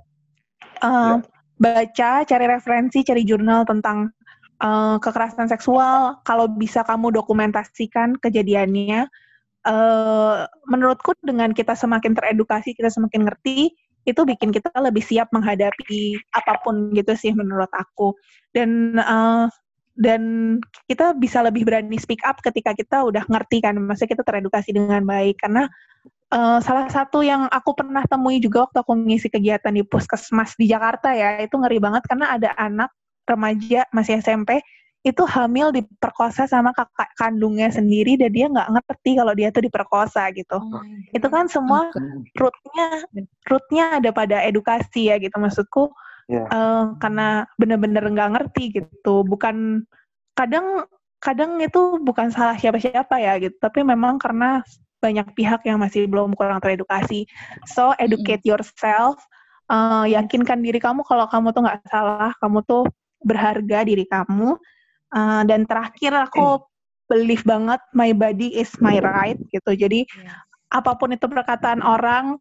eh, baca cari referensi cari jurnal tentang eh, kekerasan seksual kalau bisa kamu dokumentasikan kejadiannya eh menurutku dengan kita semakin teredukasi kita semakin ngerti itu bikin kita lebih siap menghadapi apa pun gitu sih menurut aku. Dan eh, dan kita bisa lebih berani speak up ketika kita udah ngerti kan maksudnya kita teredukasi dengan baik. Karena eh, salah satu yang aku pernah temui juga waktu aku ngisi kegiatan di puskesmas di Jakarta ya itu ngeri banget karena ada anak remaja masih SMP itu hamil diperkosa sama kakak kandungnya sendiri dan dia nggak ngerti kalau dia tuh diperkosa gitu. Oh itu kan semua rootnya rootnya ada pada edukasi ya gitu maksudku. Iya. eh, karena bener-bener nggak ngerti gitu. Bukan kadang kadang itu bukan salah siapa-siapa ya gitu. Tapi memang karena banyak pihak yang masih belum kurang teredukasi. So educate yourself. Eh, yakinkan diri kamu kalau kamu tuh nggak salah kamu tuh berharga diri kamu Eh, dan terakhir aku believe banget my body is my right gitu jadi Yes. apa pun itu perkataan orang,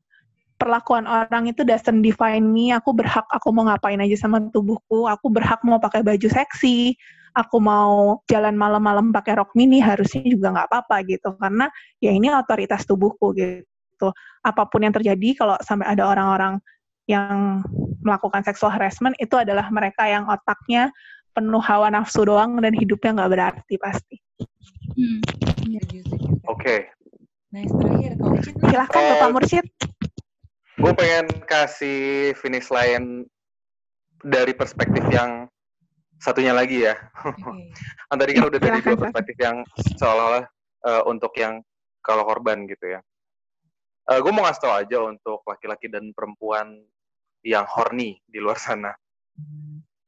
perlakuan orang itu doesn't define me. Aku berhak aku mau ngapain aja sama tubuhku. Aku berhak mau pakai baju seksi. Aku mau jalan malam-malam pakai rok mini harusnya juga nggak apa-apa gitu. Karena ya ini otoritas tubuhku gitu. Apa pun yang terjadi kalau sampai ada orang-orang yang melakukan seksual harassment itu adalah mereka yang otaknya penuh hawa nafsu doang dan hidupnya nggak berarti pasti. Hmm. Oke, Nice terakhir nih. Silahkan Eh, Bapak Mursyid. gue pengen kasih finish line dari perspektif yang satunya lagi ya. Oke. Kan tadi kan udah dari dua perspektif yang seolah-olah eh, untuk yang kalau korban gitu ya. gue mau ngasih tau aja untuk laki-laki dan perempuan yang horny di luar sana.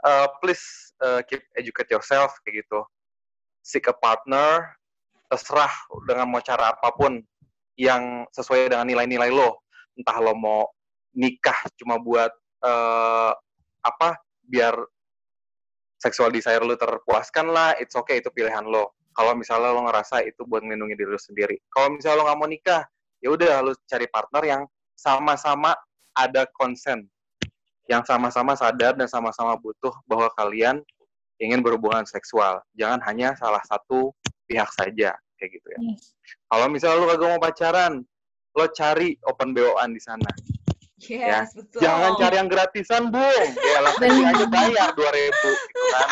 Eh, please eh, keep educate yourself kayak gitu. Seek a partner, terserah dengan mau cara apa pun yang sesuai dengan nilai-nilai lo. Entah lo mau nikah cuma buat eh, apa biar seksual desire lo terpuaskan lah, it's okay itu pilihan lo. Kalau misalnya lo ngerasa itu buat melindungi diri lo sendiri. Kalau misalnya lo nggak mau nikah, ya udah lo cari partner yang sama-sama ada konsen, yang sama-sama sadar dan sama-sama butuh bahwa kalian ingin berhubungan seksual. Jangan hanya salah satu pihak saja kayak gitu ya. Yes. Kalau misalnya lo kagak mau pacaran, lo cari open BO-an di sana. Yes, betul. Jangan cari yang gratisan, Bung. Ya langsung aja bayar 2000 gitu kan.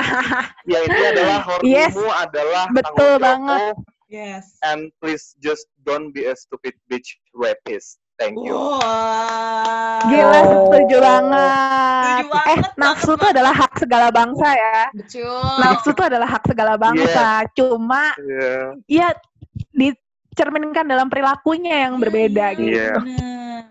ya itu adalah Yes. hornimu adalah Betul banget. Yes. And please just don't be a stupid bitch rapist. Thank you. Wah. Gila, setuju banget. Setuju banget, eh, nafsu tuh adalah hak segala bangsa ya. Betul. Nafsu tuh adalah hak segala bangsa. Cuma Iya. ya dicerminkan dalam perilakunya yang berbeda gitu. Iya.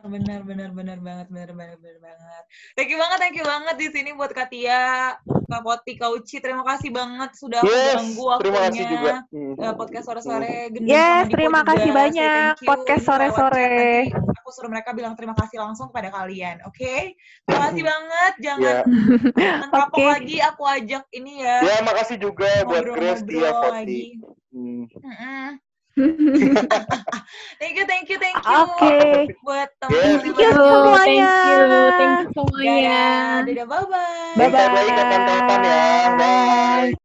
Benar, benar, benar, banget, benar, benar, benar banget. Thank you banget, thank you banget di sini buat Katia, Kak Poti, Kak Uci. Terima kasih banget sudah Yes, mengganggu waktunya. terima kasih juga. Eh, podcast sore-sore gendeng Yes, sama Dipo terima juga. kasih banyak. you. Podcast chat nanti Aku suruh mereka bilang terima kasih langsung kepada kalian, oke? Terima kasih banget. Jangan Ya. jangan kapok Oke. lagi. Aku ajak ini ya. Ya, makasih juga buat Grace dia ngobrol-ngobrol Foti. lagi. Hmm. Mm-mm. Thank you, thank you, thank you. Oke. Buat Yes. teman-teman. Thank you Thank semuanya. you, thank you semuanya. Dadah, dadah, bye-bye. Bye-bye. Bisa lagi kapan-kapan ya. Bye.